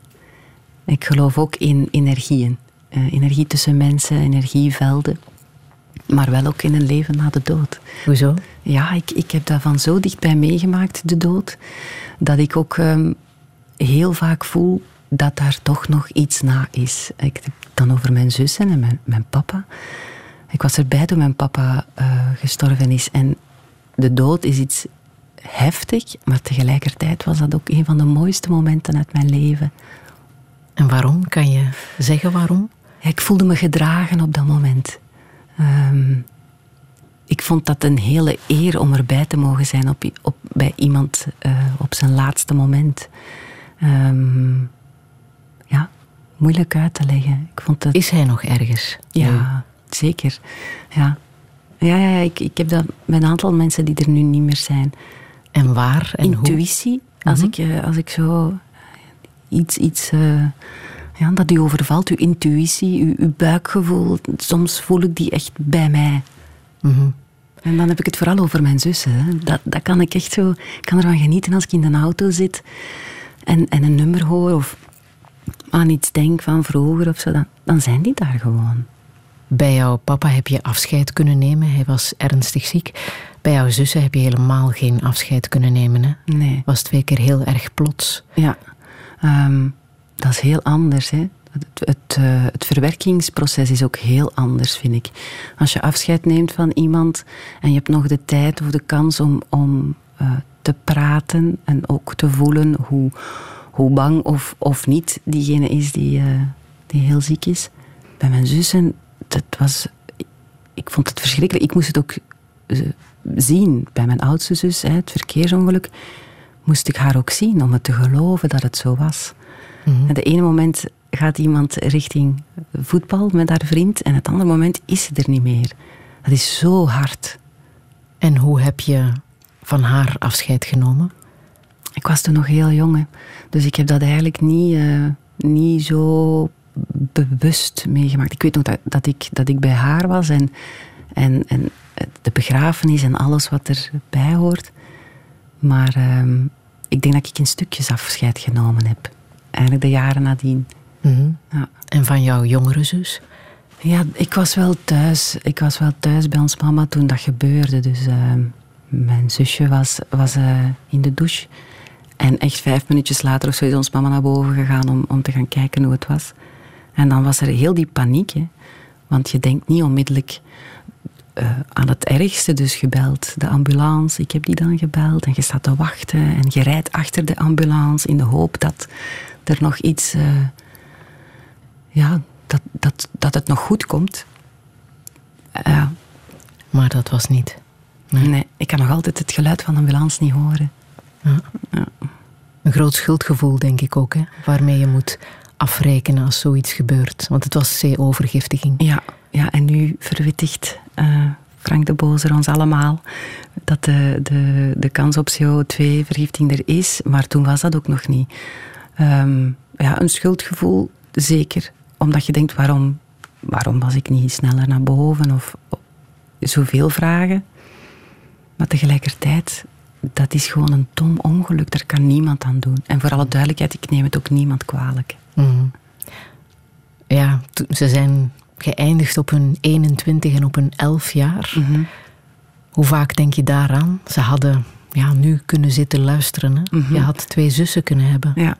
Ik geloof ook in energieën. Eh, energie tussen mensen, energievelden. Maar wel ook in een leven na de dood. Hoezo? Ja, ik, ik heb daarvan zo dichtbij meegemaakt, de dood, dat ik ook ehm, heel vaak voel dat daar toch nog iets na is. Ik heb het dan over mijn zussen en mijn, mijn papa. Ik was erbij toen mijn papa eh, gestorven is. En de dood is iets heftig, maar tegelijkertijd was dat ook een van de mooiste momenten uit mijn leven. En waarom? Kan je zeggen waarom? Ja, ik voelde me gedragen op dat moment. Ehm, ik vond dat een hele eer om erbij te mogen zijn op, bij iemand eh, op zijn laatste moment. Ehm, ja, moeilijk uit te leggen. Ik vond het, Is hij nog ergens? ja, zeker. Ja, ja, ja, ja, ik, ik heb dat met een aantal mensen die er nu niet meer zijn. En waar en hoe? Intuïtie, als, ik, eh, als ik zo iets, iets eh, Ja, dat u overvalt, uw intuïtie, uw, uw buikgevoel. Soms voel ik die echt bij mij. Mhm. En dan heb ik het vooral over mijn zussen. hè. Dat, dat kan ik echt zo... Ik kan ervan genieten als ik in de auto zit en, en een nummer hoor of aan iets denk van vroeger of zo. Dan, dan zijn die daar gewoon. Bij jouw papa heb je afscheid kunnen nemen. Hij was ernstig ziek. Bij jouw zussen heb je helemaal geen afscheid kunnen nemen. Hè? Nee. Was twee keer heel erg plots. Ja, ehm, dat is heel anders. Hè. Het, het, eh, het verwerkingsproces is ook heel anders, vind ik. Als je afscheid neemt van iemand en je hebt nog de tijd of de kans om, om eh, te praten en ook te voelen hoe, hoe bang of, of niet diegene is die, eh, die heel ziek is. Bij mijn zussen, dat was, ik vond het verschrikkelijk. Ik moest het ook zien. Bij mijn oudste zus, het verkeersongeluk, moest ik haar ook zien om het te geloven dat het zo was. En de ene moment gaat iemand richting voetbal met haar vriend en het andere moment is ze er niet meer. Dat is zo hard. En hoe heb je van haar afscheid genomen? Ik was toen nog heel jong, hè. dus ik heb dat eigenlijk niet, eh, niet zo bewust meegemaakt. Ik weet nog dat, dat, ik, dat ik bij haar was en, en, en de begrafenis en alles wat erbij hoort. Maar ehm, ik denk dat ik in stukjes afscheid genomen heb. Eigenlijk de jaren nadien. Mhm. Ja. En van jouw jongere zus? Ja, ik was wel thuis. Ik was wel thuis bij ons mama toen dat gebeurde. Dus ehm, mijn zusje was, was eh, in de douche. En echt vijf minuutjes later of zo is ons mama naar boven gegaan om, om te gaan kijken hoe het was. En dan was er heel die paniek. Hè. Want je denkt niet onmiddellijk eh, aan het ergste. Dus gebeld de ambulance. Ik heb die dan gebeld. En je staat te wachten. En je rijdt achter de ambulance in de hoop dat er nog iets... eh, ja, dat, dat, dat het nog goed komt. Ja, Maar dat was niet. nee. ik kan nog altijd het geluid van de ambulance niet horen. Een groot schuldgevoel, denk ik ook, hè? waarmee je moet afrekenen als zoiets gebeurt. Want het was C-overgiftiging. Ja, ja en nu verwittigt eh, Frank de Bozer ons allemaal dat de, de, de kans op CO2-vergiftiging er is. Maar toen was dat ook nog niet. Ehm, ja, een schuldgevoel, zeker. Omdat je denkt, waarom, waarom was ik niet sneller naar boven? Of, zoveel vragen. Maar tegelijkertijd, dat is gewoon een dom ongeluk. Daar kan niemand aan doen. En voor alle duidelijkheid, ik neem het ook niemand kwalijk. Mhm. Ja, ze zijn geëindigd op hun 21 en op hun 11 jaar. Mhm. Hoe vaak denk je daaraan? Ze hadden ja, nu kunnen zitten luisteren. Hè? Mhm. Je had twee zussen kunnen hebben. Ja,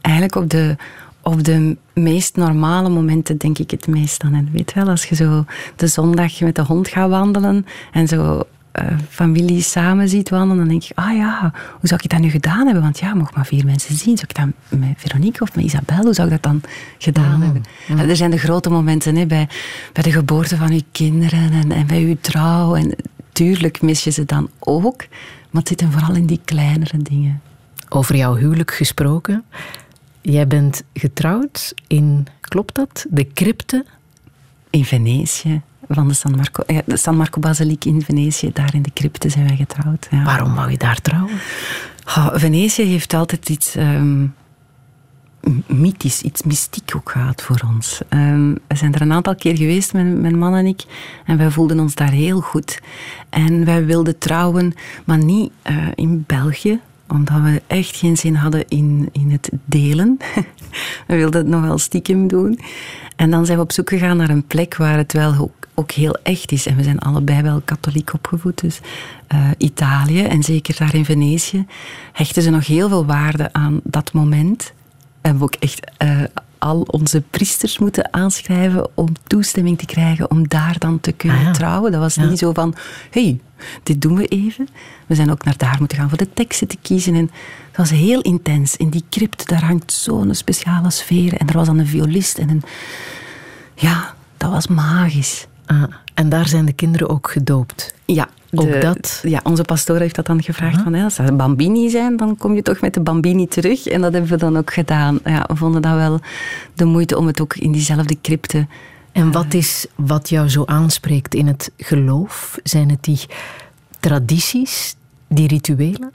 eigenlijk op de, op de meest normale momenten denk ik het meest aan. En weet wel, als je zo de zondag met de hond gaat wandelen en zo eh, familie samen ziet wandelen, dan denk je, ah ja, hoe zou ik dat nu gedaan hebben? Want ja, mocht maar vier mensen zien. Zou ik dat met Veronique of met Isabel, hoe zou ik dat dan gedaan hebben? En er zijn de grote momenten hè, bij, bij de geboorte van je kinderen en, en bij je trouw. En tuurlijk mis je ze dan ook, maar het zit hem vooral in die kleinere dingen. Over jouw huwelijk gesproken. Jij bent getrouwd in, klopt dat? De crypte? in Venetië. Van de San Marco, de San Marco Basiliek in Venetië, daar in de crypte zijn wij getrouwd. Ja. Waarom wou je daar trouwen? Oh, Venetië heeft altijd iets ehm, m- mythisch, iets mystiek ook gehad voor ons. Ehm, we zijn er een aantal keer geweest, mijn, mijn man en ik, en wij voelden ons daar heel goed. En wij wilden trouwen, maar niet eh, in België, omdat we echt geen zin hadden in, in het delen. we wilden het nog wel stiekem doen. En dan zijn we op zoek gegaan naar een plek waar het wel ook, ook heel echt is. En we zijn allebei wel katholiek opgevoed, dus eh, Italië en zeker daar in Venetië hechten ze nog heel veel waarde aan dat moment. En we ook echt eh, al onze priesters moeten aanschrijven om toestemming te krijgen om daar dan te kunnen Ah ja. trouwen. Dat was Ja. niet zo van, hey, dit doen we even. We zijn ook naar daar moeten gaan voor de teksten te kiezen. En het was heel intens. In die crypt, daar hangt zo'n speciale sfeer. En er was dan een violist en een... Ja, dat was magisch. Ah, en daar zijn de kinderen ook gedoopt. Ja, Ook dat? Ja, onze pastoor heeft dat dan gevraagd. Van, ja, als er bambini zijn, dan kom je toch met de bambini terug. En dat hebben we dan ook gedaan. Ja, we vonden dat wel de moeite om het ook in diezelfde crypte... En wat is wat jou zo aanspreekt in het geloof? Zijn het die tradities, die rituelen?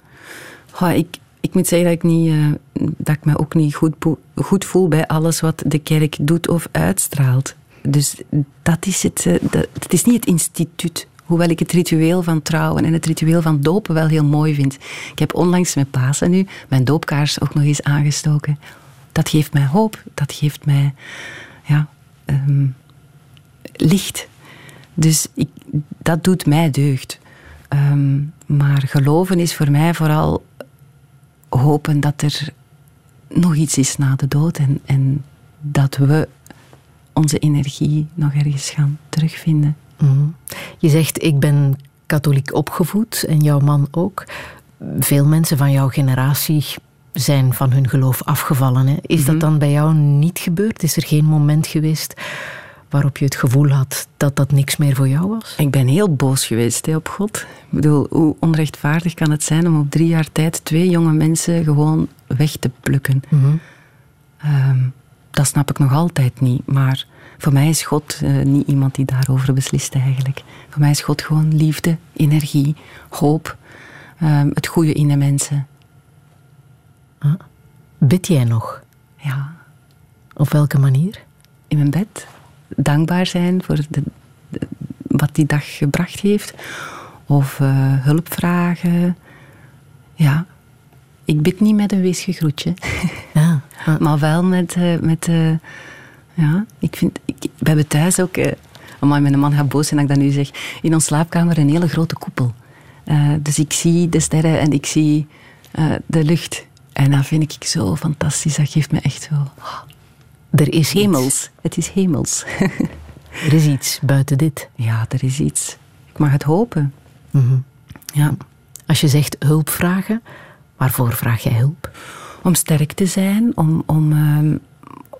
Goh, ik, ik moet zeggen dat ik, niet, eh, dat ik me ook niet goed, goed voel bij alles wat de kerk doet of uitstraalt. Dus dat is het. eh, dat, het is niet het instituut. Hoewel ik het ritueel van trouwen en het ritueel van dopen wel heel mooi vind. Ik heb onlangs met Pasen nu mijn doopkaars ook nog eens aangestoken. Dat geeft mij hoop. Dat geeft mij ja, ehm, licht. Dus ik, dat doet mij deugd. Ehm, maar geloven is voor mij vooral hopen dat er nog iets is na de dood en, en dat we onze energie nog ergens gaan terugvinden. Mhm. Je zegt, ik ben katholiek opgevoed en jouw man ook. Veel mensen van jouw generatie zijn van hun geloof afgevallen. Hè? Is dat dan bij jou niet gebeurd? Is er geen moment geweest waarop je het gevoel had dat dat niks meer voor jou was? Ik ben heel boos geweest hè, op God. Ik bedoel, hoe onrechtvaardig kan het zijn om op drie jaar tijd twee jonge mensen gewoon weg te plukken? Ehm, dat snap ik nog altijd niet. Maar voor mij is God eh, niet iemand die daarover beslist eigenlijk. Voor mij is God gewoon liefde, energie, hoop, ehm, het goede in de mensen. Bid jij nog? Ja. Op welke manier? In mijn bed. Dankbaar zijn voor de, de- wat die dag gebracht heeft. Of eh, hulp vragen. Ja. Ik bid niet met een weesgegroetje. Ja. maar wel met... eh, met ja, ik vind... Ik, we hebben thuis ook... eh amai, mijn man gaat boos zijn dat ik dat nu zeg. In onze slaapkamer een hele grote koepel. Eh, dus ik zie de sterren en ik zie eh, de lucht. En dat vind ik zo fantastisch. Dat geeft me echt zo... Er is hemels. Het is hemels. er is iets buiten dit. Ja, er is iets. Ik mag het hopen. Mhm. Ja. Als je zegt hulp vragen, waarvoor vraag jij hulp? Om sterk te zijn, om, om, ehm,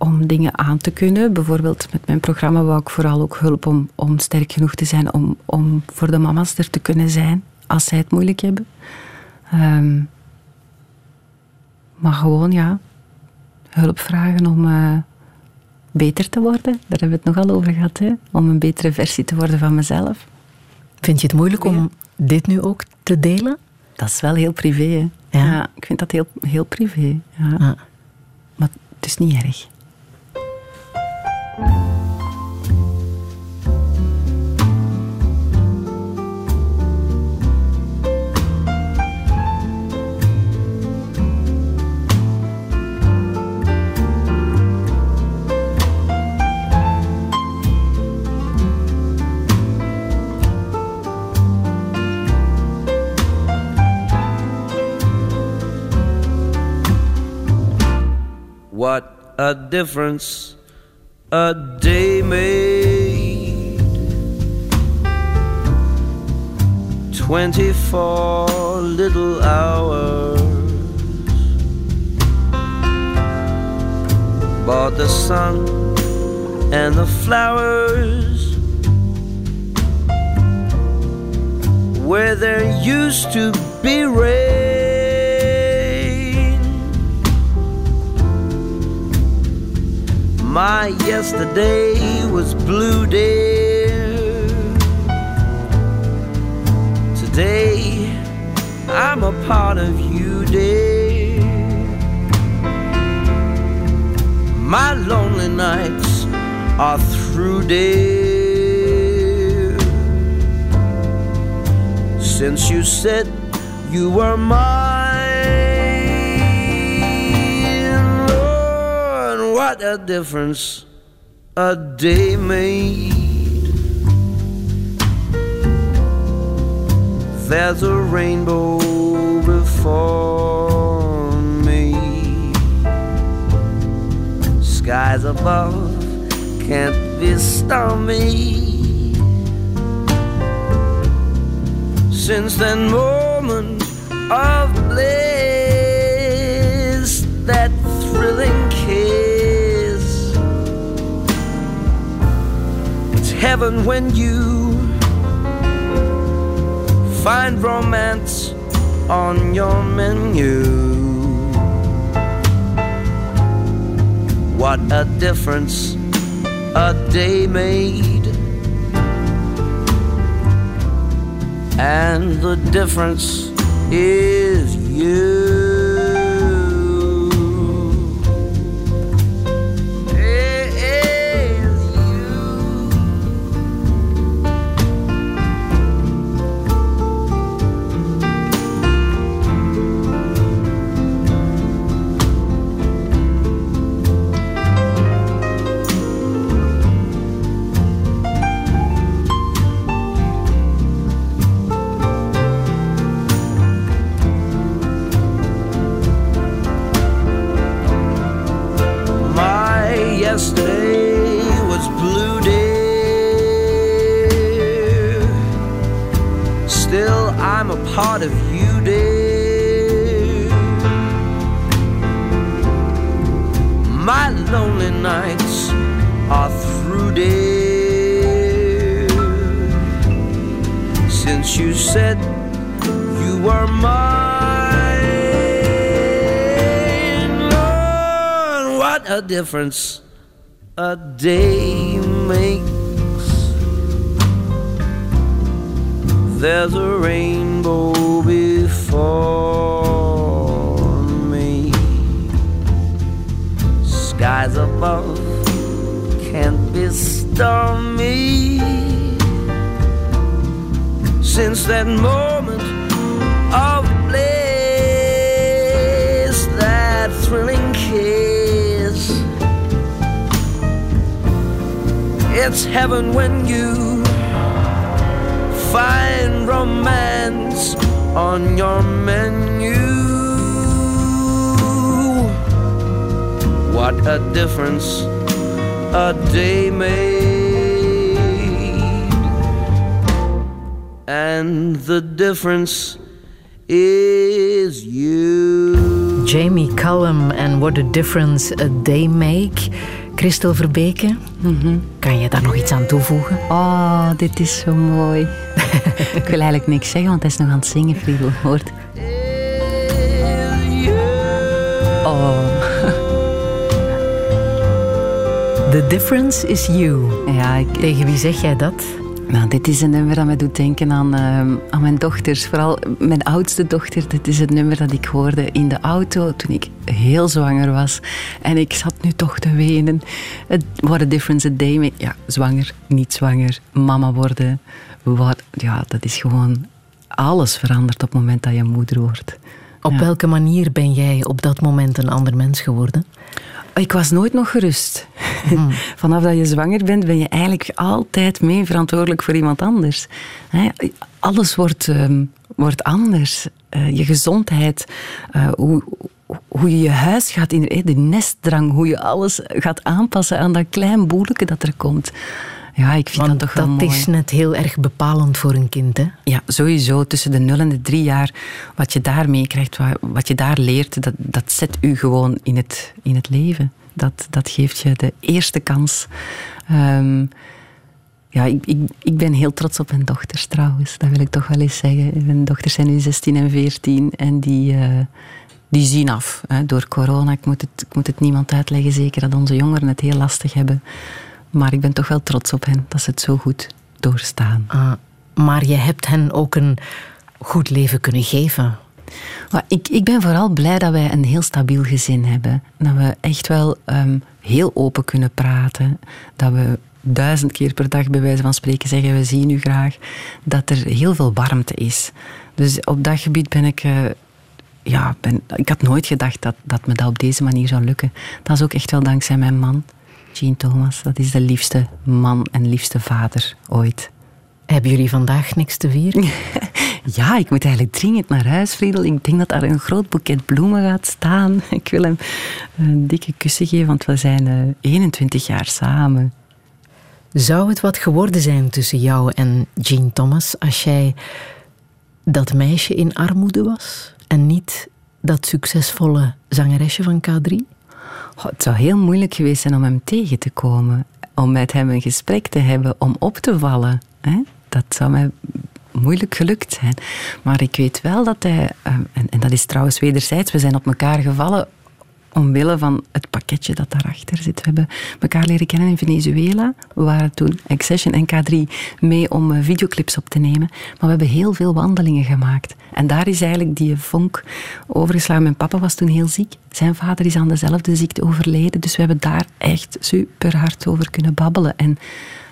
om dingen aan te kunnen. Bijvoorbeeld met mijn programma wou ik vooral ook hulp om, om sterk genoeg te zijn om, om voor de mama's er te kunnen zijn als zij het moeilijk hebben. Ehm, maar gewoon, ja, hulp vragen om eh, beter te worden. Daar hebben we het nogal over gehad, hè? om een betere versie te worden van mezelf. Vind je het moeilijk om dit nu ook te delen? Dat is wel heel privé, hè? Ja. ik vind dat heel, heel privé. Ja. Maar het is niet erg. What a difference a day made. Twenty-four little hours. Bought the sun and the flowers where there used to be rain. My yesterday was blue, dear. Today, I'm a part of you, dear. My lonely nights are through, dear. Since you said you were mine, what a difference a day made. There's a rainbow before me. Skies above can't be stormy. Since that moment of bliss, that thrilling heaven when you find romance on your menu. What a difference a day made. And the difference is you. I'm part of you, dear. My lonely nights are through, dear. Since you said you were mine, Lord, what a difference a day makes. There's a rainbow before me. Skies above can't be stormy. Since that moment of bliss, that thrilling kiss. It's heaven when you find romance on your menu. What a difference a day made. And the difference is you. Jamie Cullum en What a Difference a Day Make. Christel Verbeke, kan je daar nog iets aan toevoegen? Oh, dit is zo mooi. Ik wil eigenlijk niks zeggen, want hij is nog aan het zingen, Friedel. Hoort. Oh. The Difference is You. Ja, ik, Tegen wie zeg jij dat? Nou, dit is een nummer dat me doet denken aan, ehm, aan mijn dochters. Vooral mijn oudste dochter. Dit is het nummer dat ik hoorde in de auto toen ik heel zwanger was. En ik zat nu toch te wenen. What a difference a day. Ja, zwanger, niet zwanger, mama worden. Wat, ja, dat is gewoon... Alles verandert op het moment dat je moeder wordt. Op Ja. welke manier ben jij op dat moment een ander mens geworden? Ik was nooit nog gerust. Vanaf dat je zwanger bent, ben je eigenlijk altijd mee verantwoordelijk voor iemand anders. Alles wordt, ehm, wordt anders. Eh, je gezondheid, eh, hoe, hoe je je huis gaat in de nestdrang, hoe je alles gaat aanpassen aan dat klein boeleke dat er komt. Ja, ik vind Want dat toch wel dat mooi. is net heel erg bepalend voor een kind, hè? Ja, sowieso. Tussen de 0 en de 3 jaar, wat je daar meekrijgt, wat, wat je daar leert, dat, dat zet u gewoon in het, in het leven. Dat, dat geeft je de eerste kans. Ehm, ja, ik, ik, ik ben heel trots op mijn dochters trouwens. Dat wil ik toch wel eens zeggen. Mijn dochters zijn nu 16 en 14 en die, eh, die zien af hè, door corona. Ik moet, het, ik moet het niemand uitleggen, zeker dat onze jongeren het heel lastig hebben. Maar ik ben toch wel trots op hen dat ze het zo goed doorstaan. Ah, maar je hebt hen ook een goed leven kunnen geven. Maar ik, ik ben vooral blij dat wij een heel stabiel gezin hebben. Dat we echt wel ehm, heel open kunnen praten. Dat we duizend keer per dag bij wijze van spreken zeggen we zien u graag. Dat er heel veel warmte is. Dus op dat gebied ben ik... eh, ja, ben, ik had nooit gedacht dat, dat me dat op deze manier zou lukken. Dat is ook echt wel dankzij mijn man, Jean Thomas. Dat is de liefste man en liefste vader ooit. Hebben jullie vandaag niks te vieren? Ja, ik moet eigenlijk dringend naar huis, Friedel. Ik denk dat daar een groot boeket bloemen gaat staan. Ik wil hem een dikke kussen geven, want we zijn eh, 21 jaar samen. Zou het wat geworden zijn tussen jou en Jean Thomas als jij dat meisje in armoede was en niet dat succesvolle zangeresje van K3? Het zou heel moeilijk geweest zijn om hem tegen te komen. Om met hem een gesprek te hebben, om op te vallen. Hè? Dat zou mij moeilijk gelukt zijn. Maar ik weet wel dat hij, eh, en, en dat is trouwens wederzijds, we zijn op elkaar gevallen omwille van het pakketje dat daarachter zit. We hebben elkaar leren kennen in Venezuela. We waren toen Accession en K3 mee om eh, videoclips op te nemen. Maar we hebben heel veel wandelingen gemaakt. En daar is eigenlijk die vonk overgeslagen. Mijn papa was toen heel ziek. Zijn vader is aan dezelfde ziekte overleden. Dus we hebben daar echt super hard over kunnen babbelen. En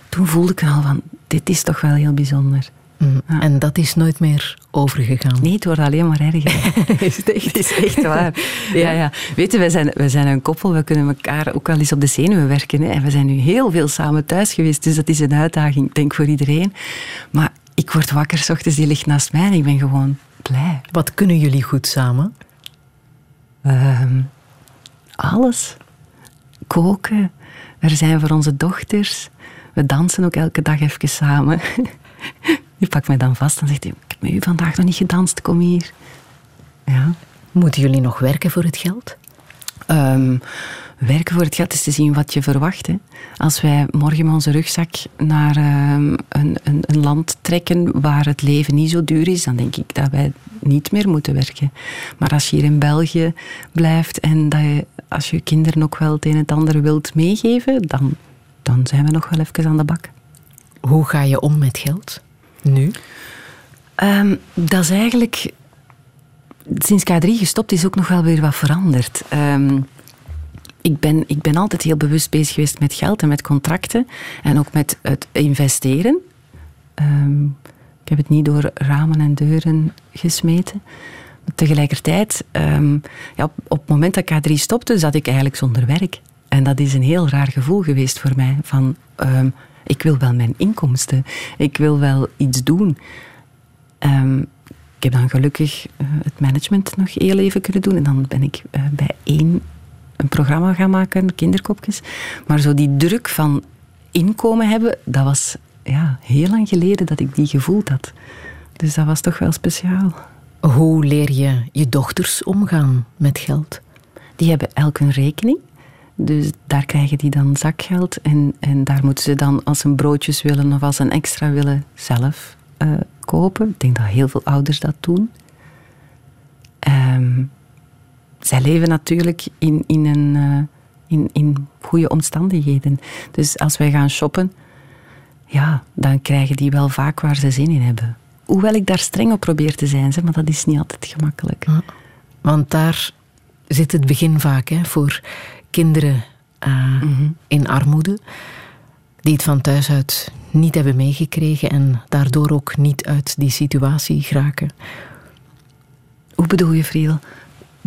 toen voelde ik al van, dit is toch wel heel bijzonder. Mm, En dat is nooit meer overgegaan. Nee, het wordt alleen maar erger. is het echt? Is echt waar. Ja, ja. Weet je, wij zijn, wij zijn een koppel. We kunnen elkaar ook wel eens op de zenuwen werken. Hè. En we zijn nu heel veel samen thuis geweest. Dus dat is een uitdaging, ik denk voor iedereen. Maar ik word wakker, 's ochtends, die ligt naast mij en ik ben gewoon blij. Wat kunnen jullie goed samen? Ehm, alles. koken. Er zijn voor onze dochters. We dansen ook elke dag even samen. Die pakt mij dan vast en zegt hij, ik heb met u vandaag nog niet gedanst, kom hier. Ja. Moeten jullie nog werken voor het geld? Ehm, werken voor het geld is te zien wat je verwacht. Hè. Als wij morgen met onze rugzak naar ehm, een, een, een land trekken waar het leven niet zo duur is, dan denk ik dat wij niet meer moeten werken. Maar als je hier in België blijft en dat je, als je kinderen ook wel het een en het ander wilt meegeven, dan, dan zijn we nog wel even aan de bak. Hoe ga je om met geld? Nu? Ehm, dat is eigenlijk... Sinds K3 gestopt is ook nog wel weer wat veranderd. Ehm, ik, ben, ik ben altijd heel bewust bezig geweest met geld en met contracten. En ook met het investeren. Ehm, ik heb het niet door ramen en deuren gesmeten. Tegelijkertijd, ja, op, het moment dat K3 stopte, zat ik eigenlijk zonder werk. En dat is een heel raar gevoel geweest voor mij. Van, ik wil wel mijn inkomsten. Ik wil wel iets doen. Ehm, ik heb dan gelukkig eh, het management nog heel even kunnen doen. En dan ben ik eh, bij één een programma gaan maken, kinderkopjes. Maar zo die druk van inkomen hebben, dat was ja, heel lang geleden dat ik die gevoeld had. Dus dat was toch wel speciaal. Hoe leer je je dochters omgaan met geld? Die hebben elk een rekening. Dus daar krijgen die dan zakgeld. En, en daar moeten ze dan, als ze broodjes willen of als ze een extra willen, zelf eh, kopen. Ik denk dat heel veel ouders dat doen. Ehm, zij leven natuurlijk in, in, een, eh, in, in goede omstandigheden. Dus als wij gaan shoppen, ja, dan krijgen die wel vaak waar ze zin in hebben. Hoewel ik daar streng op probeer te zijn, maar dat is niet altijd gemakkelijk. Want daar zit het begin vaak hè, voor kinderen eh, in armoede, die het van thuis uit niet hebben meegekregen en daardoor ook niet uit die situatie geraken. Hoe bedoel je, Friedel?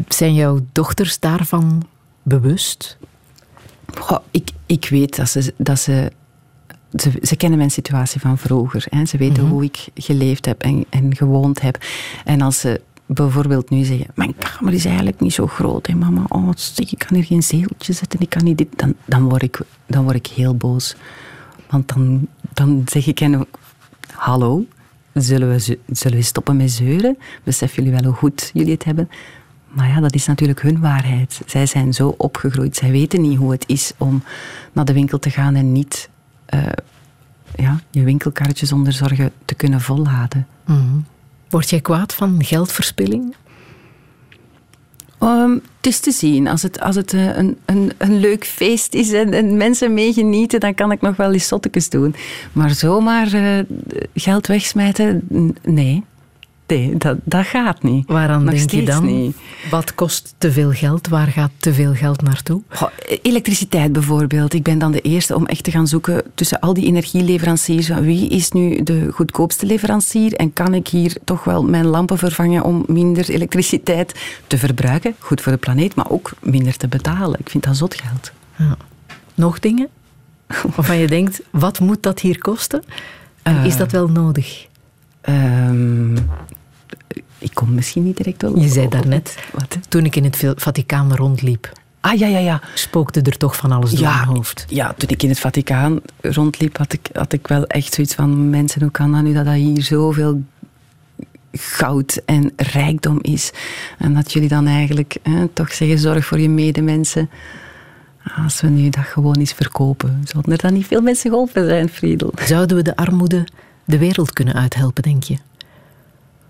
Zijn jouw dochters daarvan bewust? Goh, ik, ik weet dat ze, dat ze, ze... Ze kennen mijn situatie van vroeger. Hè. Ze weten Mhm. hoe ik geleefd heb en, en gewoond heb. En als ze bijvoorbeeld nu zeggen... Mijn kamer is eigenlijk niet zo groot. Hè, mama, oh, ik kan hier geen zegeltje zetten. Ik kan niet dit. Dan, dan, word, ik, dan word ik heel boos. Want dan, dan zeg ik hen... Hallo, zullen we, zullen we stoppen met zeuren? Beseffen jullie wel hoe goed jullie het hebben? Maar ja, dat is natuurlijk hun waarheid. Zij zijn zo opgegroeid. Zij weten niet hoe het is om naar de winkel te gaan en niet eh, ja, je winkelkarretje zonder zorgen te kunnen volladen. Mhm. Word jij kwaad van geldverspilling? Ehm, het is te zien. Als het, als het eh, een, een, een leuk feest is en, en mensen mee genieten, dan kan ik nog wel eens zottekes doen. Maar zomaar eh, geld wegsmijten, nee. Nee, dat, dat gaat niet. Waaraan Nog denk je dan? niet. Wat kost te veel geld? Waar gaat te veel geld naartoe? Goh, elektriciteit bijvoorbeeld. Ik ben dan de eerste om echt te gaan zoeken tussen al die energieleveranciers. Wie is nu de goedkoopste leverancier? En kan ik hier toch wel mijn lampen vervangen om minder elektriciteit te verbruiken? Goed voor de planeet, maar ook minder te betalen. Ik vind dat zot geld. Ja. Nog dingen? Waarvan je denkt, wat moet dat hier kosten? En is Eh, dat wel nodig? Ehm, ik kom misschien niet direct wel Je zei daarnet, Wat? toen ik in het Va- Vaticaan rondliep, Ah, ja, ja, ja. spookte er toch van alles door Ja, mijn hoofd. Ja, toen ik in het Vaticaan rondliep, had ik, had ik wel echt zoiets van... Mensen, hoe kan dat nu dat dat hier zoveel goud en rijkdom is? En dat jullie dan eigenlijk hè, toch zeggen, zorg voor je medemensen. Als we nu dat gewoon eens verkopen, zouden er dan niet veel mensen geholpen zijn, Friedel? Zouden we de armoede de wereld kunnen uithelpen, denk je?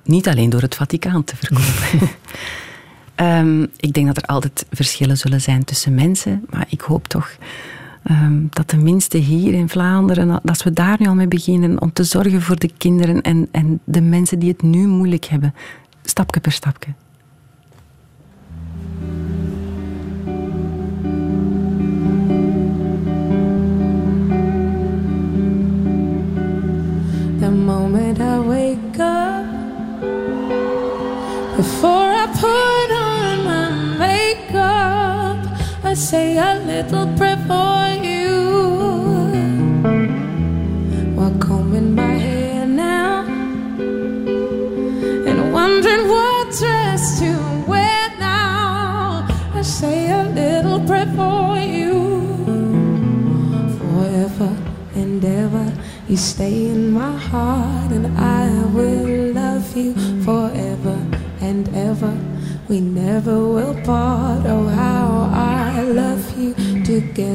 Niet alleen door het Vaticaan te verkopen. Ehm, ik denk dat er altijd verschillen zullen zijn tussen mensen, maar ik hoop toch ehm, dat tenminste hier in Vlaanderen, dat we daar nu al mee beginnen om te zorgen voor de kinderen en, en de mensen die het nu moeilijk hebben, stapje per stapje. The moment I wake up, put on my makeup, I say a little prayer for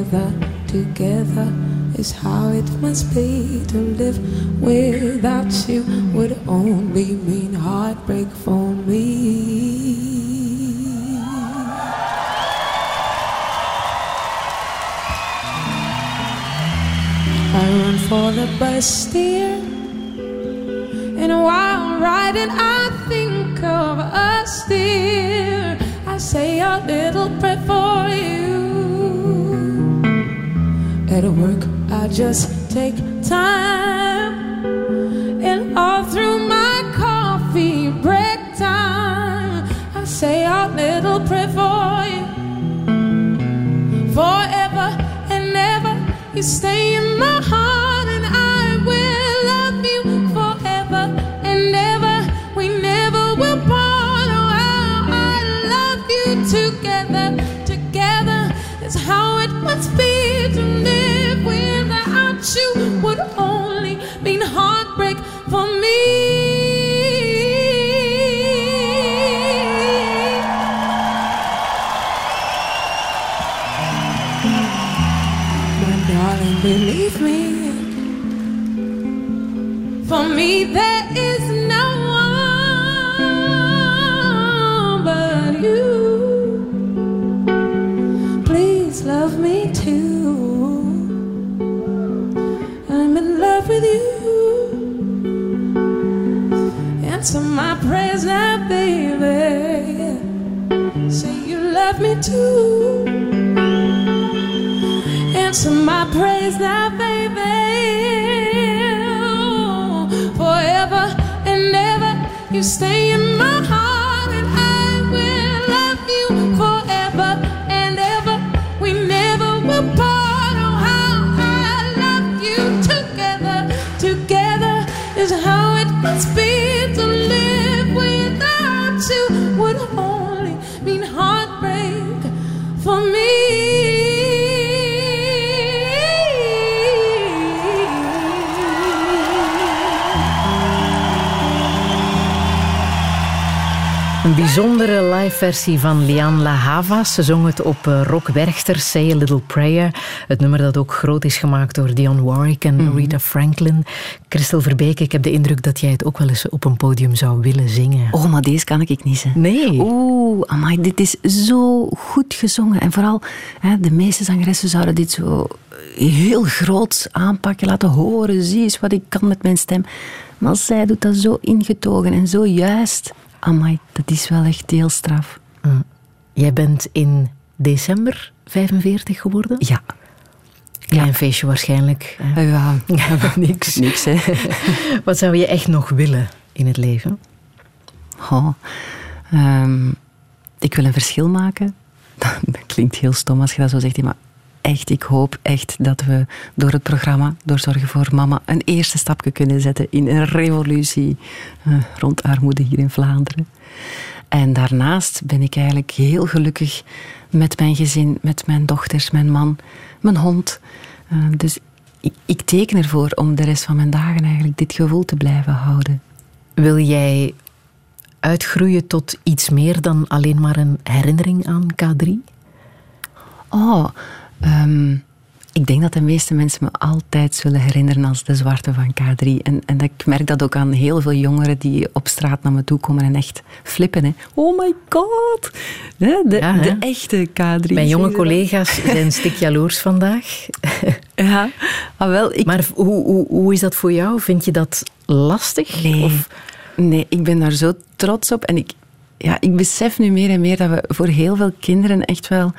together, together is how it must be to live without you would only mean heartbreak for me. I run for the and just take versie van Lian La Havas. Ze zong het op eh, Rock Werchter, Say a Little Prayer. Het nummer dat ook groot is gemaakt door Dionne Warwick en Mhm. Rita Franklin. Christel Verbeek, ik heb de indruk dat jij het ook wel eens op een podium zou willen zingen. Oh, maar deze kan ik niet. Hè. Nee. Oeh, amai, dit is zo goed gezongen. En vooral, hè, de meeste zangeressen zouden dit zo heel groot aanpakken, laten horen. Zie eens wat ik kan met mijn stem. Maar zij doet dat zo ingetogen en zo juist. Amai, dat is wel echt heel straf. Mm. Jij bent in december 45 geworden? Ja. Klein feestje waarschijnlijk. hè? Ja, niks. niks hè. Wat zou je echt nog willen in het leven? Oh, ehm, ik wil een verschil maken. Dat klinkt heel stom als je dat zo zegt, maar echt, ik hoop echt dat we door het programma, door Zorgen voor Mama, een eerste stapje kunnen zetten in een revolutie eh, rond armoede hier in Vlaanderen. En daarnaast ben ik eigenlijk heel gelukkig met mijn gezin, met mijn dochters, mijn man, mijn hond. Eh, dus ik, ik teken ervoor om de rest van mijn dagen eigenlijk dit gevoel te blijven houden. Wil jij uitgroeien tot iets meer dan alleen maar een herinnering aan K3? Oh, ehm, ik denk dat de meeste mensen me altijd zullen herinneren als de zwarte van K3. En, en ik merk dat ook aan heel veel jongeren die op straat naar me toe komen en echt flippen. Hè. Oh my god! Hè, de, Ja, de echte K3. Mijn jonge collega's zijn een stuk jaloers vandaag. Ja, ah, wel, ik... Maar hoe, hoe, hoe is dat voor jou? Vind je dat lastig? Nee. Of Nee, ik ben daar zo trots op. En ik, ja, ik besef nu meer en meer dat we voor heel veel kinderen echt wel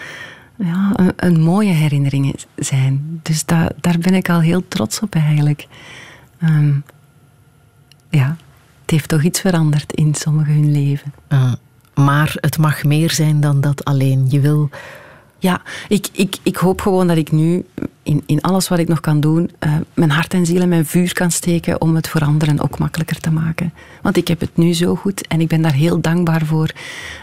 ja, een, een mooie herinnering zijn. Dus da, daar ben ik al heel trots op eigenlijk. Ehm, ja, het heeft toch iets veranderd in sommigen hun leven. Ah, maar het mag meer zijn dan dat alleen. Je wil... Ja, ik, ik, ik hoop gewoon dat ik nu in, in alles wat ik nog kan doen, eh, mijn hart en ziel en mijn vuur kan steken om het voor anderen ook makkelijker te maken. Want ik heb het nu zo goed en ik ben daar heel dankbaar voor.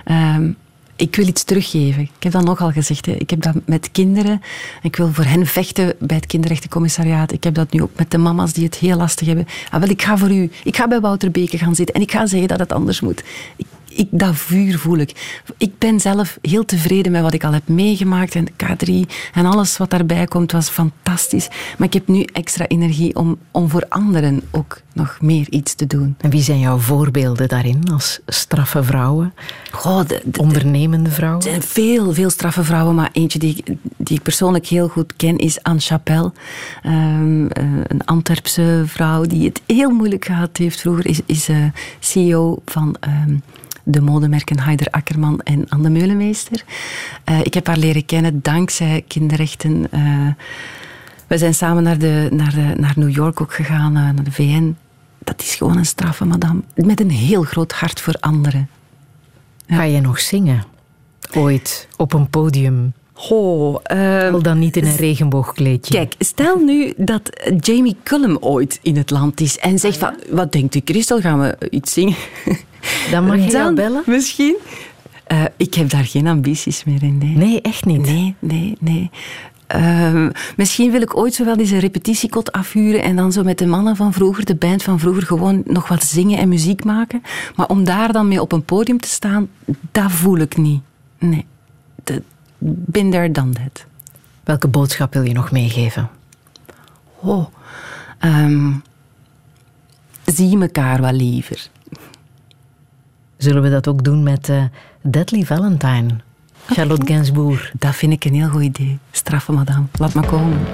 Ehm, ik wil iets teruggeven. Ik heb dat nogal gezegd. Hè. Ik heb dat met kinderen. Ik wil voor hen vechten bij het kinderrechtencommissariaat. Ik heb dat nu ook met de mama's die het heel lastig hebben. Ah, wel, ik ga voor u. Ik ga bij Wouter Beke gaan zitten en ik ga zeggen dat het anders moet. Ik, dat vuur voel ik. Ik ben zelf heel tevreden met wat ik al heb meegemaakt. En K3 en alles wat daarbij komt was fantastisch. Maar ik heb nu extra energie om, om voor anderen ook nog meer iets te doen. En wie zijn jouw voorbeelden daarin als straffe vrouwen? Goh, de, de, Ondernemende vrouwen? Er zijn veel, veel straffe vrouwen, maar eentje die, ik- die ik persoonlijk heel goed ken is Anne Chapelle. Ehm, eh, een Antwerpse vrouw die het heel moeilijk gehad heeft vroeger. Is, is eh, CEO van ehm, de modemerken Haider Akkerman en Anne Meulemeester. Eh, ik heb haar leren kennen dankzij kinderrechten. Eh, we zijn samen naar, de, naar, de, naar New York ook gegaan, eh, naar de VN. Dat is gewoon een straffe madame. Met een heel groot hart voor anderen. Ga je nog zingen? Ooit op een podium? Oh, Al dan niet in een regenboogkleedje. Kijk, stel nu dat Jamie Cullum ooit in het land is en zegt van, wat denkt u, Christel, gaan we iets zingen? Dan mag je Dan bellen? Misschien. Eh, ik heb daar geen ambities meer in. Nee, Nee, echt niet. nee, nee. nee. Ehm, misschien wil ik ooit zo wel eens een repetitiekot afhuren en dan zo met de mannen van vroeger, de band van vroeger, gewoon nog wat zingen en muziek maken. Maar om daar dan mee op een podium te staan, dat voel ik niet. Nee. Been there, done that. Welke boodschap wil je nog meegeven? Oh, ehm, zie elkaar wat liever. Zullen we dat ook doen met eh, Deadly Valentine? Charlotte Gainsbourg. Dat vind ik een heel goed idee. Straffen, madame. Laat maar komen.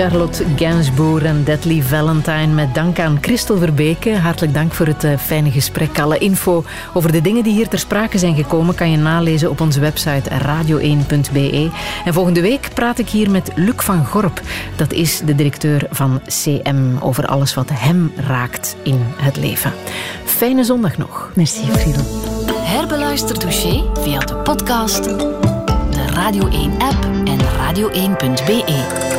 Charlotte Gainsbourg en Deadly Valentine. Met dank aan Christel Verbeke. Hartelijk dank voor het eh, fijne gesprek. Alle info over de dingen die hier ter sprake zijn gekomen kan je nalezen op onze website radio1.be. En volgende week praat ik hier met Luc van Gorp. Dat is de directeur van CM over alles wat hem raakt in het leven. Fijne zondag nog. Merci, Friedel. Herbeluister Douché via de podcast, de Radio 1-app en radio1.be.